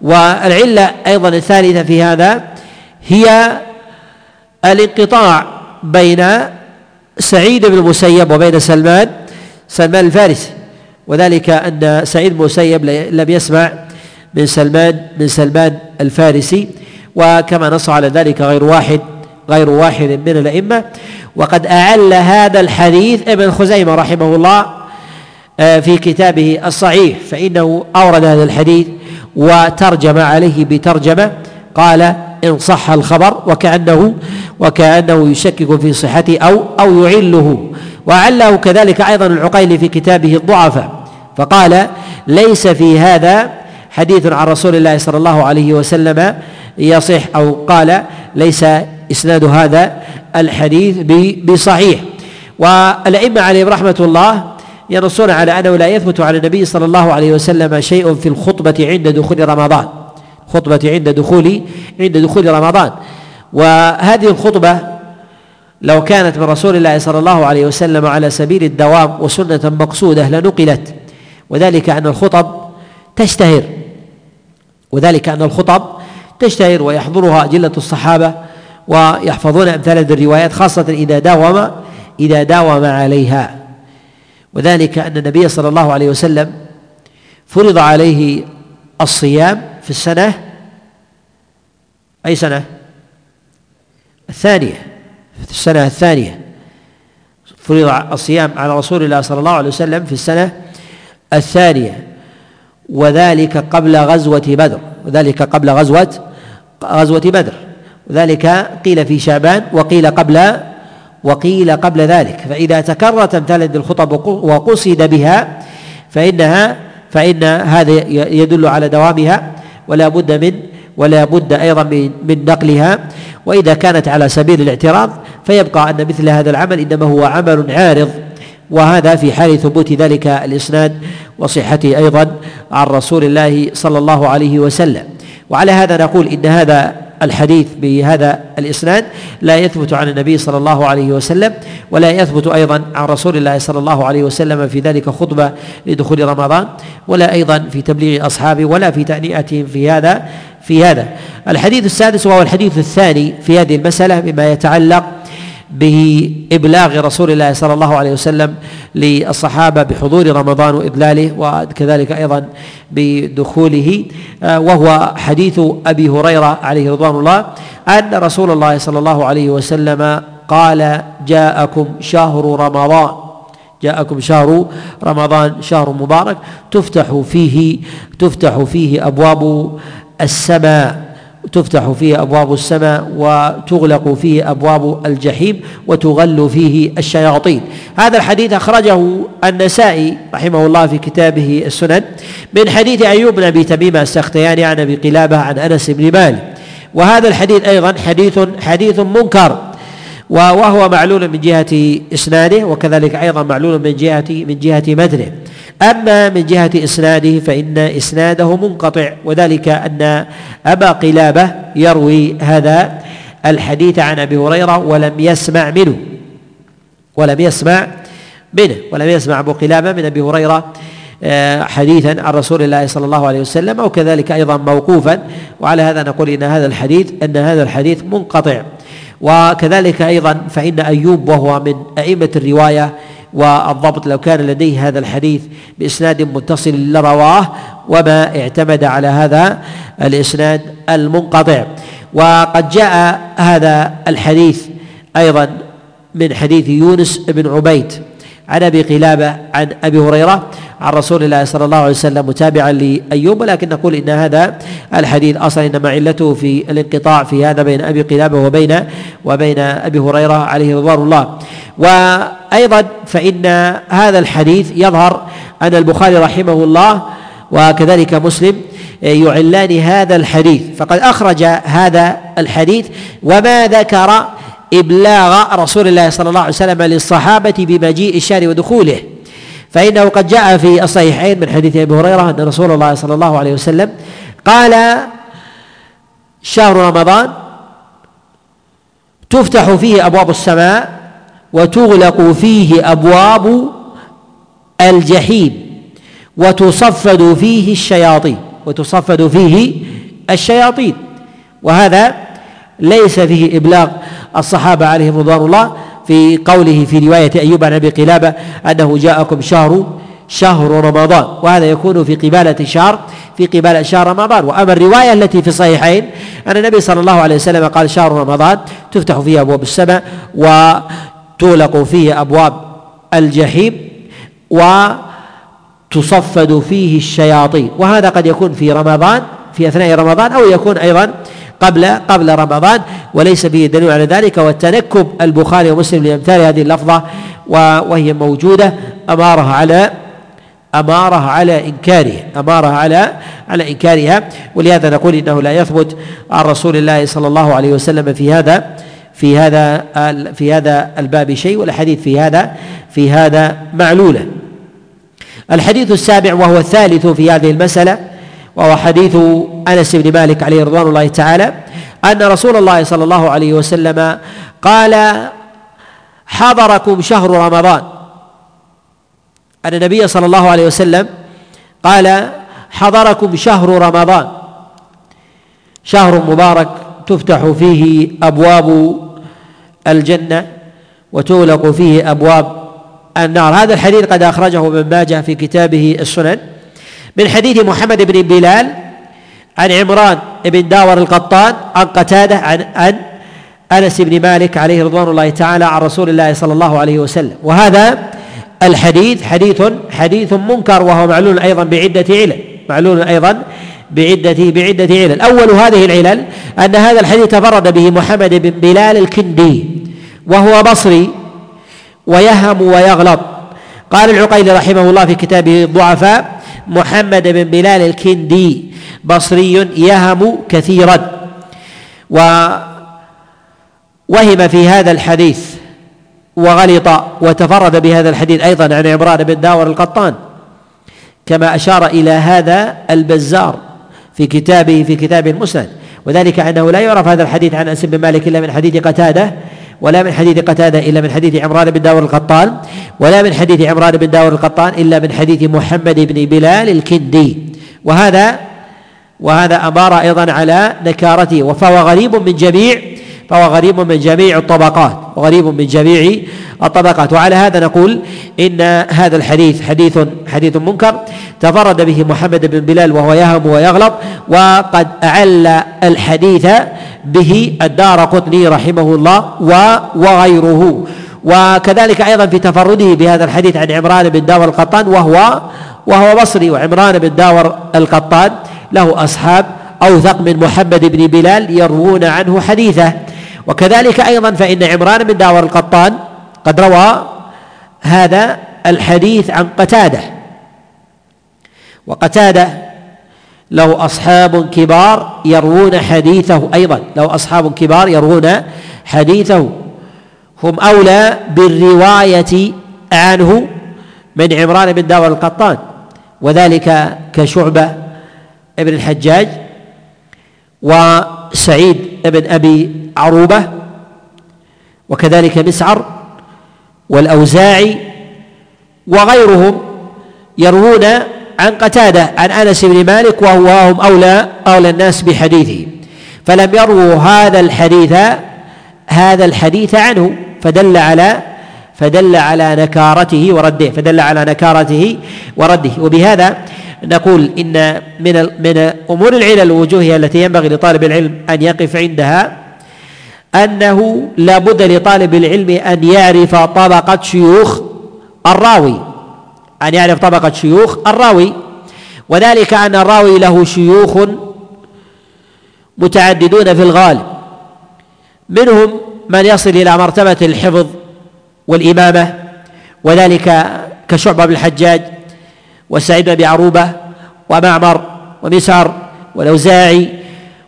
والعلة أيضا الثالثة في هذا هي الانقطاع بين سعيد بن المسيب وبين سلمان سلمان الفارسي. وذلك أن سعيد بن المسيب لم يسمع من سلمان من سلمان الفارسي وكما نص على ذلك غير واحد غير واحد من الأئمة. وقد أعل هذا الحديث ابن خزيمة رحمه الله آه، في كتابه الصحيح فإنه أورد هذا الحديث وترجم عليه بترجمة. قال إن صح الخبر وكأنه وكأنه يشكك في صحته أو أو يعله. وعله كذلك أيضا العقيلي في كتابه الضعفاء. فقال ليس في هذا حديث عن رسول الله صلى الله عليه وسلم يصح أو قال ليس إسناد هذا الحديث بصحيح. والأئمة عليهم رحمة الله ينصون على أنه لا يثبت على النبي صلى الله عليه وسلم شيء في الخطبة عند دخول رمضان. خطبة عند دخول عند دخول رمضان. وهذه الخطبة لو كانت من رسول الله صلى الله عليه وسلم على سبيل الدوام وسنة مقصودة لنقلت وذلك أن الخطب تشتهر. وذلك أن الخطب تشتهر ويحضرها أجلة الصحابة ويحفظون أمثال هذه الروايات خاصة إذا داوم إذا داوم عليها. وذلك أن النبي صلى الله عليه وسلم فرض عليه الصيام في السنة أي سنة؟ الثانية. في السنة الثانية. فرض الصيام على رسول الله صلى الله عليه وسلم في السنة الثانية وذلك قبل غزوة بدر وذلك قبل غزوة غزوة بدر. وذلك قيل في شعبان وقيل قبل وقيل قبل ذلك. فإذا تكررت أمثال الخطب وقصد بها فإنها فإن هذا يدل على دوامها ولا بد من ولا بد أيضا من نقلها. وإذا كانت على سبيل الاعتراض فيبقى أن مثل هذا العمل إنما هو عمل عارض وهذا في حال ثبوت ذلك الإسناد وصحته أيضا عن رسول الله صلى الله عليه وسلم. وعلى هذا نقول إن هذا الحديث بهذا الإسناد لا يثبت عن النبي صلى الله عليه وسلم ولا يثبت أيضا عن رسول الله صلى الله عليه وسلم في ذلك خطبة لدخول رمضان ولا أيضا في تبليغ أصحابه ولا في تأنيئتهم في هذا في هذا. الحديث السادس وهو الحديث الثاني في هذه المسألة بما يتعلق بإبلاغ رسول الله صلى الله عليه وسلم للصحابة بحضور رمضان وإذلاله وكذلك أيضا بدخوله آه، وهو حديث أبي هريرة عليه رضوان الله أن رسول الله صلى الله عليه وسلم قال جاءكم شهر رمضان. جاءكم شهر رمضان شهر مبارك تفتح فيه تفتح فيه أبواب السماء. تفتح فيه أبواب السماء وتغلق فيه أبواب الجحيم وتغل فيه الشياطين. هذا الحديث أخرجه النسائي رحمه الله في كتابه السنن من حديث أيوب بن أبي تميم السختياني عن أبي قلابة عن أنس بن مالك. وهذا الحديث أيضا حديث حديث منكر. وهو معلول من جهة إسناده وكذلك أيضا معلول من جهة من جهة متنه. أما من جهة إسناده فإن إسناده منقطع وذلك أن أبا قلابة يروي هذا الحديث عن أبي هريرة ولم يسمع منه. ولم يسمع منه. ولم يسمع أبو قلابة من أبي هريرة آه، حديثا عن رسول الله صلى الله عليه وسلم وكذلك أيضا موقوفا. وعلى هذا نقول إن هذا الحديث أن هذا الحديث منقطع. وكذلك أيضا فإن أيوب وهو من أئمة الرواية والضبط لو كان لديه هذا الحديث بإسناد متصل لرواه وما اعتمد على هذا الإسناد المنقطع. وقد جاء هذا الحديث أيضا من حديث يونس بن عبيد. عن أبي قلابه عن أبي هريرة عن رسول الله صلى الله عليه وسلم متابعا لأيوب ولكن نقول إن هذا الحديث أصلا إنما علته في الانقطاع في هذا بين أبي قلابه وبين وبين أبي هريرة عليه رضوان الله. وأيضا فإن هذا الحديث يظهر أن البخاري رحمه الله وكذلك مسلم يعلان هذا الحديث. فقد أخرج هذا الحديث وما ذكر إبلاغ رسول الله صلى الله عليه وسلم للصحابة بمجيء الشهر ودخوله. فإنه قد جاء في الصحيحين من حديث أبي هريرة أن رسول الله صلى الله عليه وسلم قال شهر رمضان تفتح فيه أبواب السماء وتغلق فيه أبواب الجحيم وتصفد فيه الشياطين وتصفد فيه الشياطين. وهذا ليس فيه إبلاغ الصحابة عليهم رضوان الله في قوله في رواية أيوب عن أبي قلابة أنه جاءكم شهر شهر رمضان وهذا يكون في قبالة شهر في قبالة شهر رمضان. وأما الرواية التي في الصحيحين أن النبي صلى الله عليه وسلم قال شهر رمضان تفتح فيه أبواب السماء وتغلق فيه أبواب الجحيم وتصفد فيه الشياطين. وهذا قد يكون في رمضان في أثناء رمضان أو يكون أيضا قبل قبل رمضان وليس فيه دليل على ذلك والتنكب البخاري ومسلم لامثال هذه اللفظة وهي موجودة أماره على أمارة على إنكاره أمارة على على إنكارها. ولهذا نقول إنه لا يثبت عن رسول الله صلى الله عليه وسلم في هذا في هذا في هذا الباب شيء والحديث في هذا في هذا معلولة. الحديث السابع وهو الثالث في هذه المسألة. وهو حديث أنس بن مالك عليه رضوان الله تعالى أن رسول الله صلى الله عليه وسلم قال حضركم شهر رمضان. أن النبي صلى الله عليه وسلم قال حضركم شهر رمضان. شهر مبارك تفتح فيه أبواب الجنة وتغلق فيه أبواب النار. هذا الحديث قد أخرجه ابن ماجه في كتابه السنن. من حديث محمد بن بلال عن عمران بن داور القطان عن قتادة عن عن أنس بن مالك عليه رضوان الله تعالى عن رسول الله صلى الله عليه وسلم. وهذا الحديث حديث حديث منكر وهو معلول أيضا بعدة علل معلول أيضا بعدة بعدة علل. أول هذه العلل أن هذا الحديث تفرد به محمد بن بلال الكندي وهو بصري ويهم ويغلط. قال العقيلي رحمه الله في كتابه الضعفاء محمد بن بلال الكندي بصري يهم كثيرا. ووهم في هذا الحديث وغلط وتفرد بهذا الحديث أيضا عن عمران بن داور القطان. كما أشار إلى هذا البزار في كتابه في كتاب المسند. وذلك أنه لا يعرف هذا الحديث عن أنس بن مالك إلا من حديث قتادة. ولا من حديث قتادة إلا من حديث عمران بن داور القطان ولا من حديث عمران بن داور القطان إلا من حديث محمد بن بلال الكندي. وهذا وهذا أمار أيضا على نكارته فهو غريب من جميع فهو غريب من جميع الطبقات وغريب من جميع الطبقات. وعلى هذا نقول إن هذا الحديث حديث حديث منكر. تفرد به محمد بن بلال وهو يهم ويغلط وقد أعل الحديث به الدار قطني رحمه الله وغيره. وكذلك أيضا في تفرده بهذا الحديث عن عمران بن داور القطان وهو وهو بصري وعمران بن داور القطان له أصحاب أوثق من محمد بن بلال يروون عنه حديثه. وكذلك أيضا فإن عمران بن داور القطان قد روى هذا الحديث عن قتادة. وقتادة له أصحاب كبار يروون حديثه أيضا له أصحاب كبار يروون حديثه. هم أولى بالرواية عنه من عمران بن داور القطان وذلك كشعبة ابن الحجاج. وسعيد بن أبي عروبة وكذلك مسعر والأوزاعي وغيرهم يروون عن قتادة عن أنس بن مالك وهو هم أولى أولى الناس بحديثه. فلم يروا هذا الحديث هذا الحديث عنه فدل على فدل على نكارته ورده فدل على نكارته ورده. وبهذا نقول إن من من أمور العلل الوجوهيه التي ينبغي لطالب العلم أن يقف عندها أنه لا بد لطالب العلم أن يعرف طبقة شيوخ الراوي أن يعرف طبقة شيوخ الراوي. وذلك أن الراوي له شيوخ متعددون في الغالب منهم من يصل إلى مرتبة الحفظ والإمامة وذلك كشعبة بن الحجاج وسعيد بن عروبة ومعمر ومسعر والأوزاعي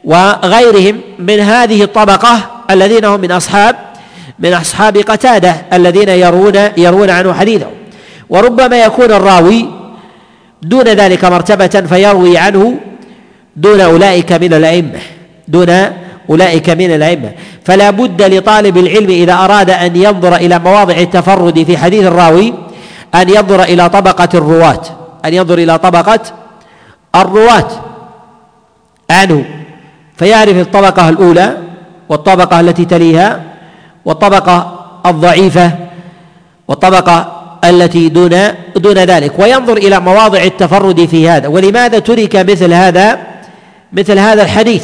وغيرهم من هذه الطبقة الذين هم من أصحاب من أصحاب قتادة الذين يرون يرون عنه حديثه وربما يكون الراوي دون ذلك مرتبة فيروي عنه دون أولئك من الأئمة دون أولئك من الأئمة. فلا بد لطالب العلم إذا أراد أن ينظر إلى مواضع التفرد في حديث الراوي أن ينظر إلى طبقة الرواة. أن ينظر إلى طبقة الرواة. عنه. فيعرف الطبقة الأولى والطبقة التي تليها والطبقة الضعيفة والطبقة التي دون دون ذلك. وينظر إلى مواضع التفرد في هذا. ولماذا ترك مثل هذا مثل هذا الحديث؟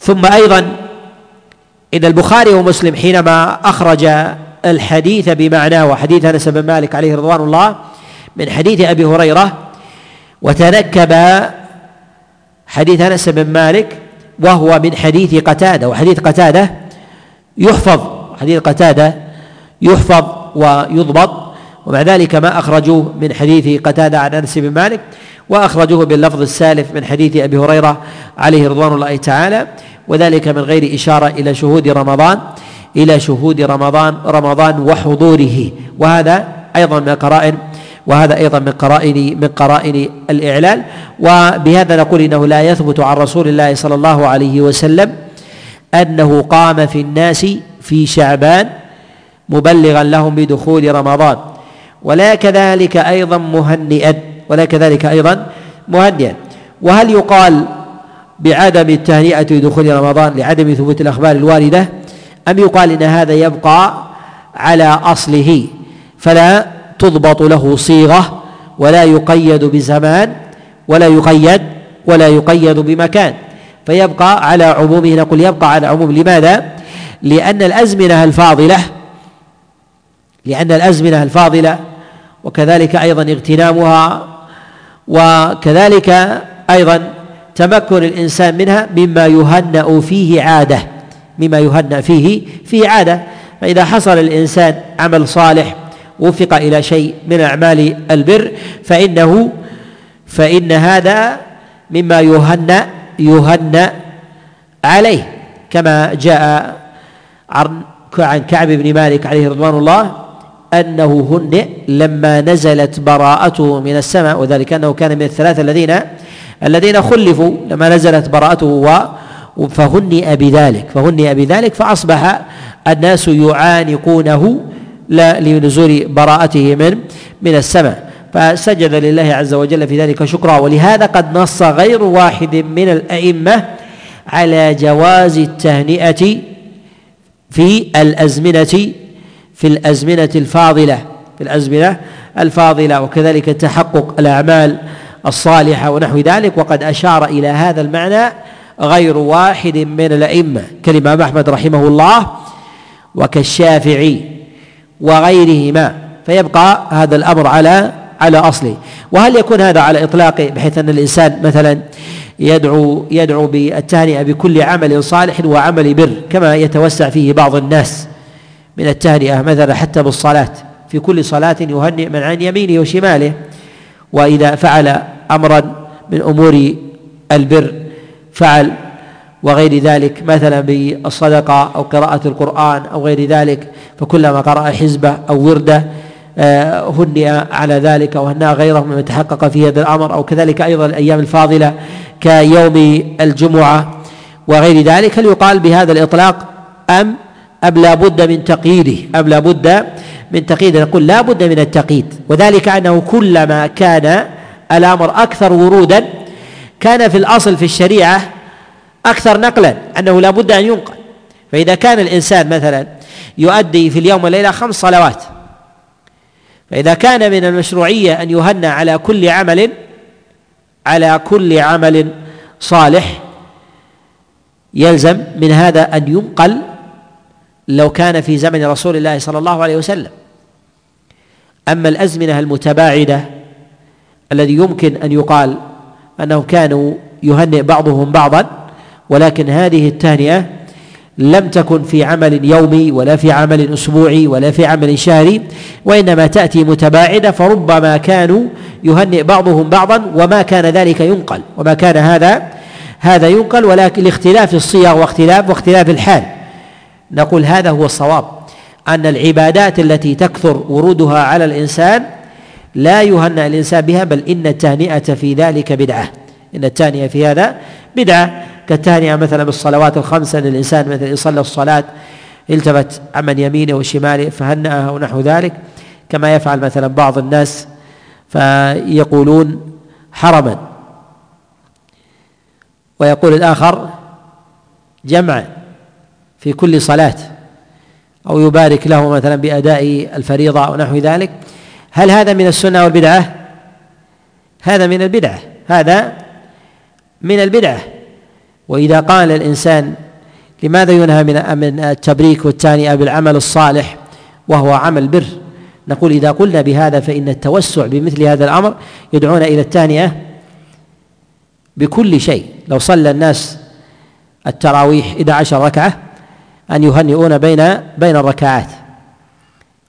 ثم أيضا إن البخاري ومسلم حينما أخرج الحديث بمعناه وحديث أنس بن مالك عليه رضوان الله من حديث أبي هريرة وتنكب حديث أنس بن مالك وهو من حديث قتادة وحديث قتادة يحفظ حديث قتادة يحفظ ويضبط ومع ذلك ما أخرجوه من حديث قتادة عن أنس بن مالك وأخرجوه باللفظ السالف من حديث أبي هريرة عليه رضوان الله تعالى وذلك من غير إشارة إلى شهود رمضان إلى شهود رمضان رمضان وحضوره. وهذا أيضا من قرائن وهذا أيضا من قرائن من قرائن الإعلال. وبهذا نقول إنه لا يثبت عن رسول الله صلى الله عليه وسلم أنه قام في الناس في شعبان مبلغا لهم بدخول رمضان. ولا كذلك أيضا مهنئا ولا كذلك أيضا مهنئا. وهل يقال بعدم التهنئة بدخول رمضان لعدم ثبوت الأخبار الواردة؟ أم يقال إن هذا يبقى على أصله؟ فلا تضبط له صيغة ولا يقيد بزمان ولا يقيد ولا يقيد بمكان. فيبقى على عمومه نقول يبقى على عموم لماذا؟ لأن الأزمنة الفاضلة لأن الأزمنة الفاضلة وكذلك أيضا اغتنامها وكذلك أيضا تمكن الإنسان منها مما يهنأ فيه عادة مما يهنأ فيه فيه عادة. فإذا حصل الإنسان عمل صالح وفق إلى شيء من أعمال البر فإنه فإن هذا مما يهنأ يهنأ عليه. كما جاء عن كعب بن مالك عليه رضوان الله أنه هنئ لما نزلت براءته من السماء وذلك أنه كان من الثلاثة الذين الذين خلفوا لما نزلت براءته فهنئ بذلك فهنئ بذلك فأصبح الناس يعانقونه لنزول براءته من من السماء. فسجد لله عز وجل في ذلك شكرا. ولهذا قد نص غير واحد من الأئمة على جواز التهنئة في الأزمنة في الأزمنة الفاضلة في الأزمنة الفاضلة وكذلك تحقق الأعمال الصالحة ونحو ذلك وقد أشار إلى هذا المعنى غير واحد من الأئمة كالإمام أحمد رحمه الله وكالشافعي وغيرهما فيبقى هذا الأمر على على أصله. وهل يكون هذا على إطلاقه بحيث أن الإنسان مثلا يدعو يدعو بالتهنئة بكل عمل صالح وعمل بر كما يتوسع فيه بعض الناس؟ من التهنئة مثلا حتى بالصلاة. في كل صلاة يهنئ من عن يمينه وشماله. وإذا فعل أمرا من أمور البر فعل وغير ذلك مثلا بالصدقة أو قراءة القرآن أو غير ذلك فكلما قرأ حزبه أو ورده آه، هنئ على ذلك وهنأ غيره ممن تحقق في هذا الأمر. أو كذلك أيضا الأيام الفاضلة كيوم الجمعة وغير ذلك. هل يقال بهذا الإطلاق أم أم لا بد من تقييده. أم لا بد من تقييده. نقول لا بد من التقييد. وذلك أنه كلما كان الأمر أكثر ورودا كان في الأصل في الشريعة أكثر نقلا أنه لا بد أن ينقل. فإذا كان الإنسان مثلا يؤدي في اليوم والليلة خمس صلوات فإذا كان من المشروعية أن يهنى على كل عمل على كل عمل صالح يلزم من هذا أن ينقل لو كان في زمن رسول الله صلى الله عليه وسلم. أما الأزمنة المتباعدة الذي يمكن أن يقال أنهم كانوا يهنئ بعضهم بعضا ولكن هذه التهنئة لم تكن في عمل يومي ولا في عمل أسبوعي ولا في عمل شهري وإنما تأتي متباعدة فربما كانوا يهنئ بعضهم بعضا وما كان ذلك ينقل وما كان هذا هذا ينقل ولكن لاختلاف الصيغ واختلاف واختلاف الحال. نقول هذا هو الصواب أن العبادات التي تكثر ورودها على الإنسان لا يهنأ الإنسان بها بل إن التهنئة في ذلك بدعة. إن التهنئة في هذا بدعة. كالتهنئة مثلا بالصلوات الخمسة أن الإنسان مثلا يصلى الصلاة التفت عمن يمينه وشماله فهنأها ونحو ذلك. كما يفعل مثلا بعض الناس فيقولون حرما. ويقول الآخر جمع في كل صلاة أو يبارك له مثلا بأداء الفريضة أو نحو ذلك. هل هذا من السنة والبدعة؟ هذا من البدعة هذا من البدعة. وإذا قال الإنسان لماذا ينهى من من التبريك والتانئة بالعمل الصالح وهو عمل بر؟ نقول إذا قلنا بهذا فإن التوسع بمثل هذا الأمر يدعون إلى التانئة بكل شيء. لو صلى الناس التراويح 11 ركعة أن يهنئون بين بين الركعات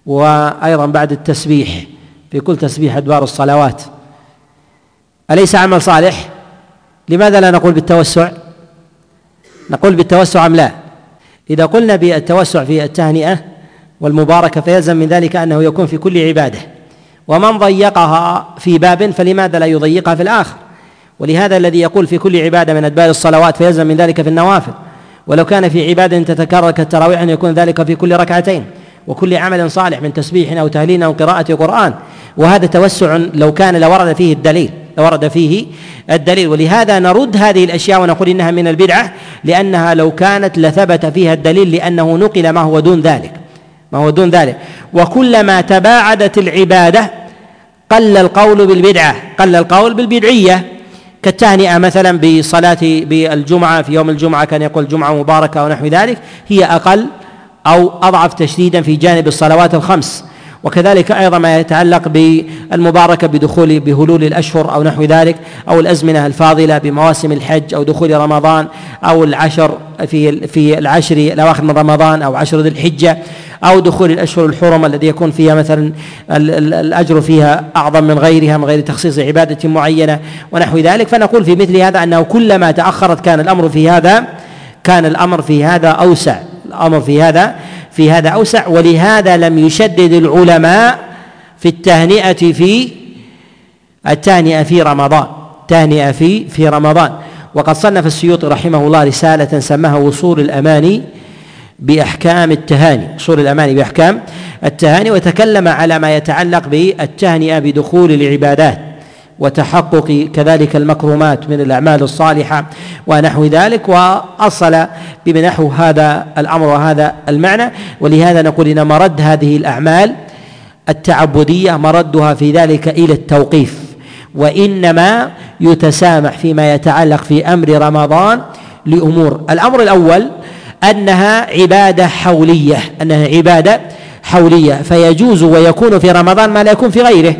وأيضا بعد التسبيح في كل تسبيح أدبار الصلوات أليس عمل صالح؟ لماذا لا نقول بالتوسع؟ نقول بالتوسع أم لا؟ إذا قلنا بالتوسع في التهنئة والمباركة فيلزم من ذلك أنه يكون في كل عبادة ومن ضيقها في باب فلماذا لا يضيقها في الآخر؟ ولهذا الذي يقول في كل عبادة من أدبار الصلوات فيلزم من ذلك في النوافل ولو كان في عبادة تتكرر كالتراويح أن يكون ذلك في كل ركعتين وكل عمل صالح من تسبيح أو تهليل أو قراءة قرآن وهذا توسع لو كان لورد فيه الدليل لورد فيه الدليل. ولهذا نرد هذه الأشياء ونقول إنها من البدعة لأنها لو كانت لثبت فيها الدليل لأنه نقل ما هو دون ذلك ما هو دون ذلك. وكلما تباعدت العبادة قل القول بالبدعة قل القول بالبدعية. كالتهنئة مثلا بصلاة بالجمعة في يوم الجمعة كان يقول جمعة مباركة ونحو ذلك هي أقل أو أضعف تشديدا في جانب الصلوات الخمس. وكذلك أيضا ما يتعلق بالمباركة بدخول بهلول الأشهر أو نحو ذلك أو الأزمنة الفاضلة بمواسم الحج أو دخول رمضان أو العشر في في العشر الأواخر من رمضان أو عشر ذي الحجة. أو دخول الأشهر الحرم الذي يكون فيها مثلا الأجر فيها أعظم من غيرها من غير تخصيص عبادة معينة ونحو ذلك. فنقول في مثل هذا أنه كلما تأخرت كان الأمر في هذا كان الأمر في هذا أوسع. الأمر في هذا في هذا أوسع. ولهذا لم يشدد العلماء في التهنئة في التهنئة في رمضان. تهنئه في في رمضان. وقد صنف السيوطي رحمه الله رسالة سماها وصول الأماني بأحكام التهاني وصول الاماني بأحكام التهاني وتكلم على ما يتعلق بالتهنئة بدخول العبادات وتحقق كذلك المكرمات من الأعمال الصالحة ونحو ذلك وأصل بمنحو هذا الأمر وهذا المعنى. ولهذا نقول إن مرد هذه الأعمال التعبدية مردها في ذلك إلى التوقيف وإنما يتسامح فيما يتعلق في أمر رمضان لأمور. الأمر الأول أنها عبادة حولية أنها عبادة حولية. فيجوز ويكون في رمضان ما لا يكون في غيره.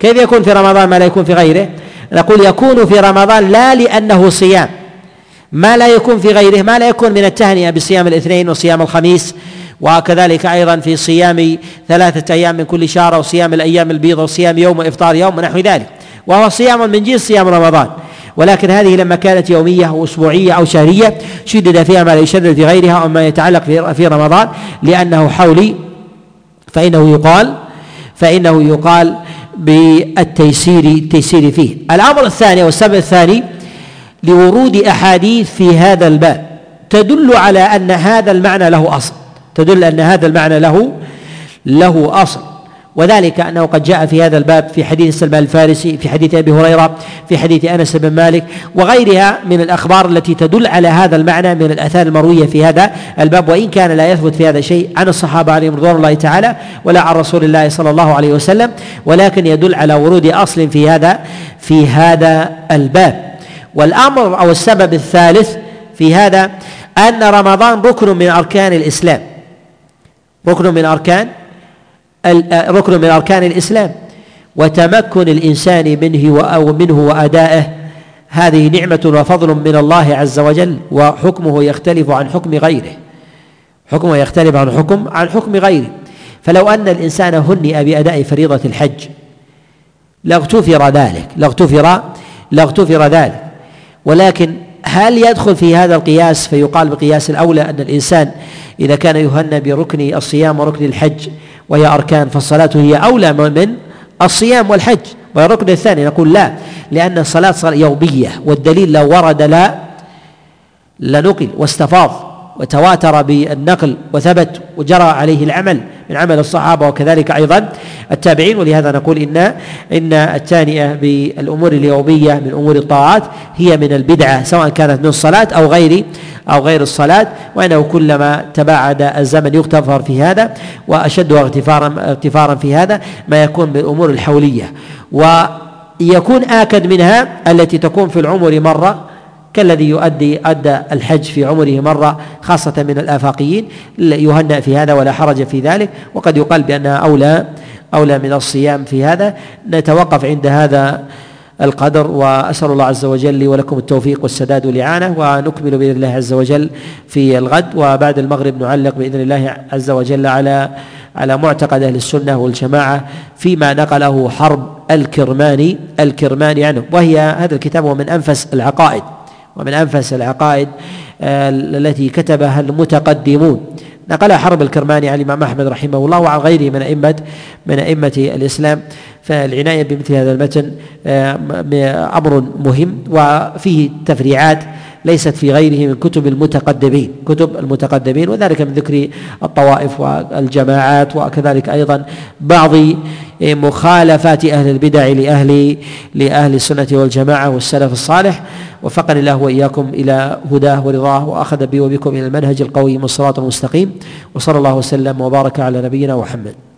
كيف يكون في رمضان ما لا يكون في غيره؟ نقول يكون في رمضان لا لأنه صيام. ما لا يكون في غيره ما لا يكون من التهنئة بصيام الاثنين وصيام الخميس وكذلك أيضا في صيام ثلاثة أيام من كل شهر وصيام الأيام البيض وصيام يوم وإفطار يوم ونحو ذلك. وهو صيام من جنس صيام رمضان. ولكن هذه لما كانت يومية أو أسبوعية أو شهرية شدد فيها ما يشدد في غيرها أو ما يتعلق في رمضان لأنه حولي فإنه يقال فإنه يقال بالتيسير التيسير فيه. الأمر الثاني والسبب الثاني لورود أحاديث في هذا الباب تدل على أن هذا المعنى له أصل. تدل أن هذا المعنى له له أصل. وذلك أنه قد جاء في هذا الباب في حديث سلمان الفارسي في حديث أبي هريرة في حديث أنس بن مالك وغيرها من الأخبار التي تدل على هذا المعنى من الأثار المروية في هذا الباب وإن كان لا يثبت في هذا شيء عن الصحابة عليهم رضوان الله تعالى ولا عن رسول الله صلى الله عليه وسلم ولكن يدل على ورود أصل في هذا في هذا الباب. والأمر أو السبب الثالث في هذا أن رمضان ركن من أركان الإسلام. ركن من أركان ركن من أركان الإسلام وتمكن الإنسان منه أو منه وأدائه. هذه نعمة وفضل من الله عز وجل وحكمه يختلف عن حكم غيره. حكمه يختلف عن حكم عن حكم غيره. فلو أن الإنسان هنئ بأداء فريضة الحج لاغتفر ذلك لاغتفر لاغتفر ذلك. ولكن هل يدخل في هذا القياس فيقال بقياس الأولى أن الإنسان إذا كان يهنى بركن الصيام وركن الحج وهي أركان فالصلاة هي أولى من الصيام والحج. وهي الركن الثاني نقول لا لأن الصلاة صلاة يومية والدليل لو ورد لا لنقل واستفاض وتواتر بالنقل وثبت وجرى عليه العمل. من عمل الصحابة وكذلك أيضا التابعين ولهذا نقول إن إن التانية بالأمور اليومية من أمور الطاعات هي من البدعة سواء كانت من الصلاة أو غير أو غير الصلاة وأنه كلما تباعد الزمن يغتفر في هذا وأشدها اغتفارا اغتفارا في هذا ما يكون بالأمور الحولية. ويكون آكد منها التي تكون في العمر مرة كالذي يؤدي أدى الحج في عمره مرة خاصة من الآفاقيين. يهنأ في هذا ولا حرج في ذلك. وقد يقال بأنها أولى أولى من الصيام في هذا. نتوقف عند هذا القدر وأسأل الله عز وجل لي ولكم التوفيق والسداد والإعانة. ونكمل بإذن الله عز وجل في الغد. وبعد المغرب نعلق بإذن الله عز وجل على على معتقد أهل السنة والجماعة فيما نقله حرب الكرماني الكرماني عنه. وهي هذا الكتاب هو من أنفس العقائد. ومن أنفس العقائد آه، التي كتبها المتقدمون. نقلها حرب الكرماني عن الإمام أحمد رحمه الله وعن غيره من أئمة من أئمة الإسلام. فالعناية بمثل هذا المتن آه، أمر مهم وفيه تفريعات ليست في غيره من كتب المتقدمين كتب المتقدمين وذلك من ذكر الطوائف والجماعات وكذلك أيضا بعض مخالفات أهل البدع لأهل لأهل السنة والجماعة والسلف الصالح. وفقني الله وإياكم إلى هداه ورضاه وأخذ بي وبكم إلى المنهج القويم والصراط المستقيم وصلى الله وسلم وبارك على نبينا محمد.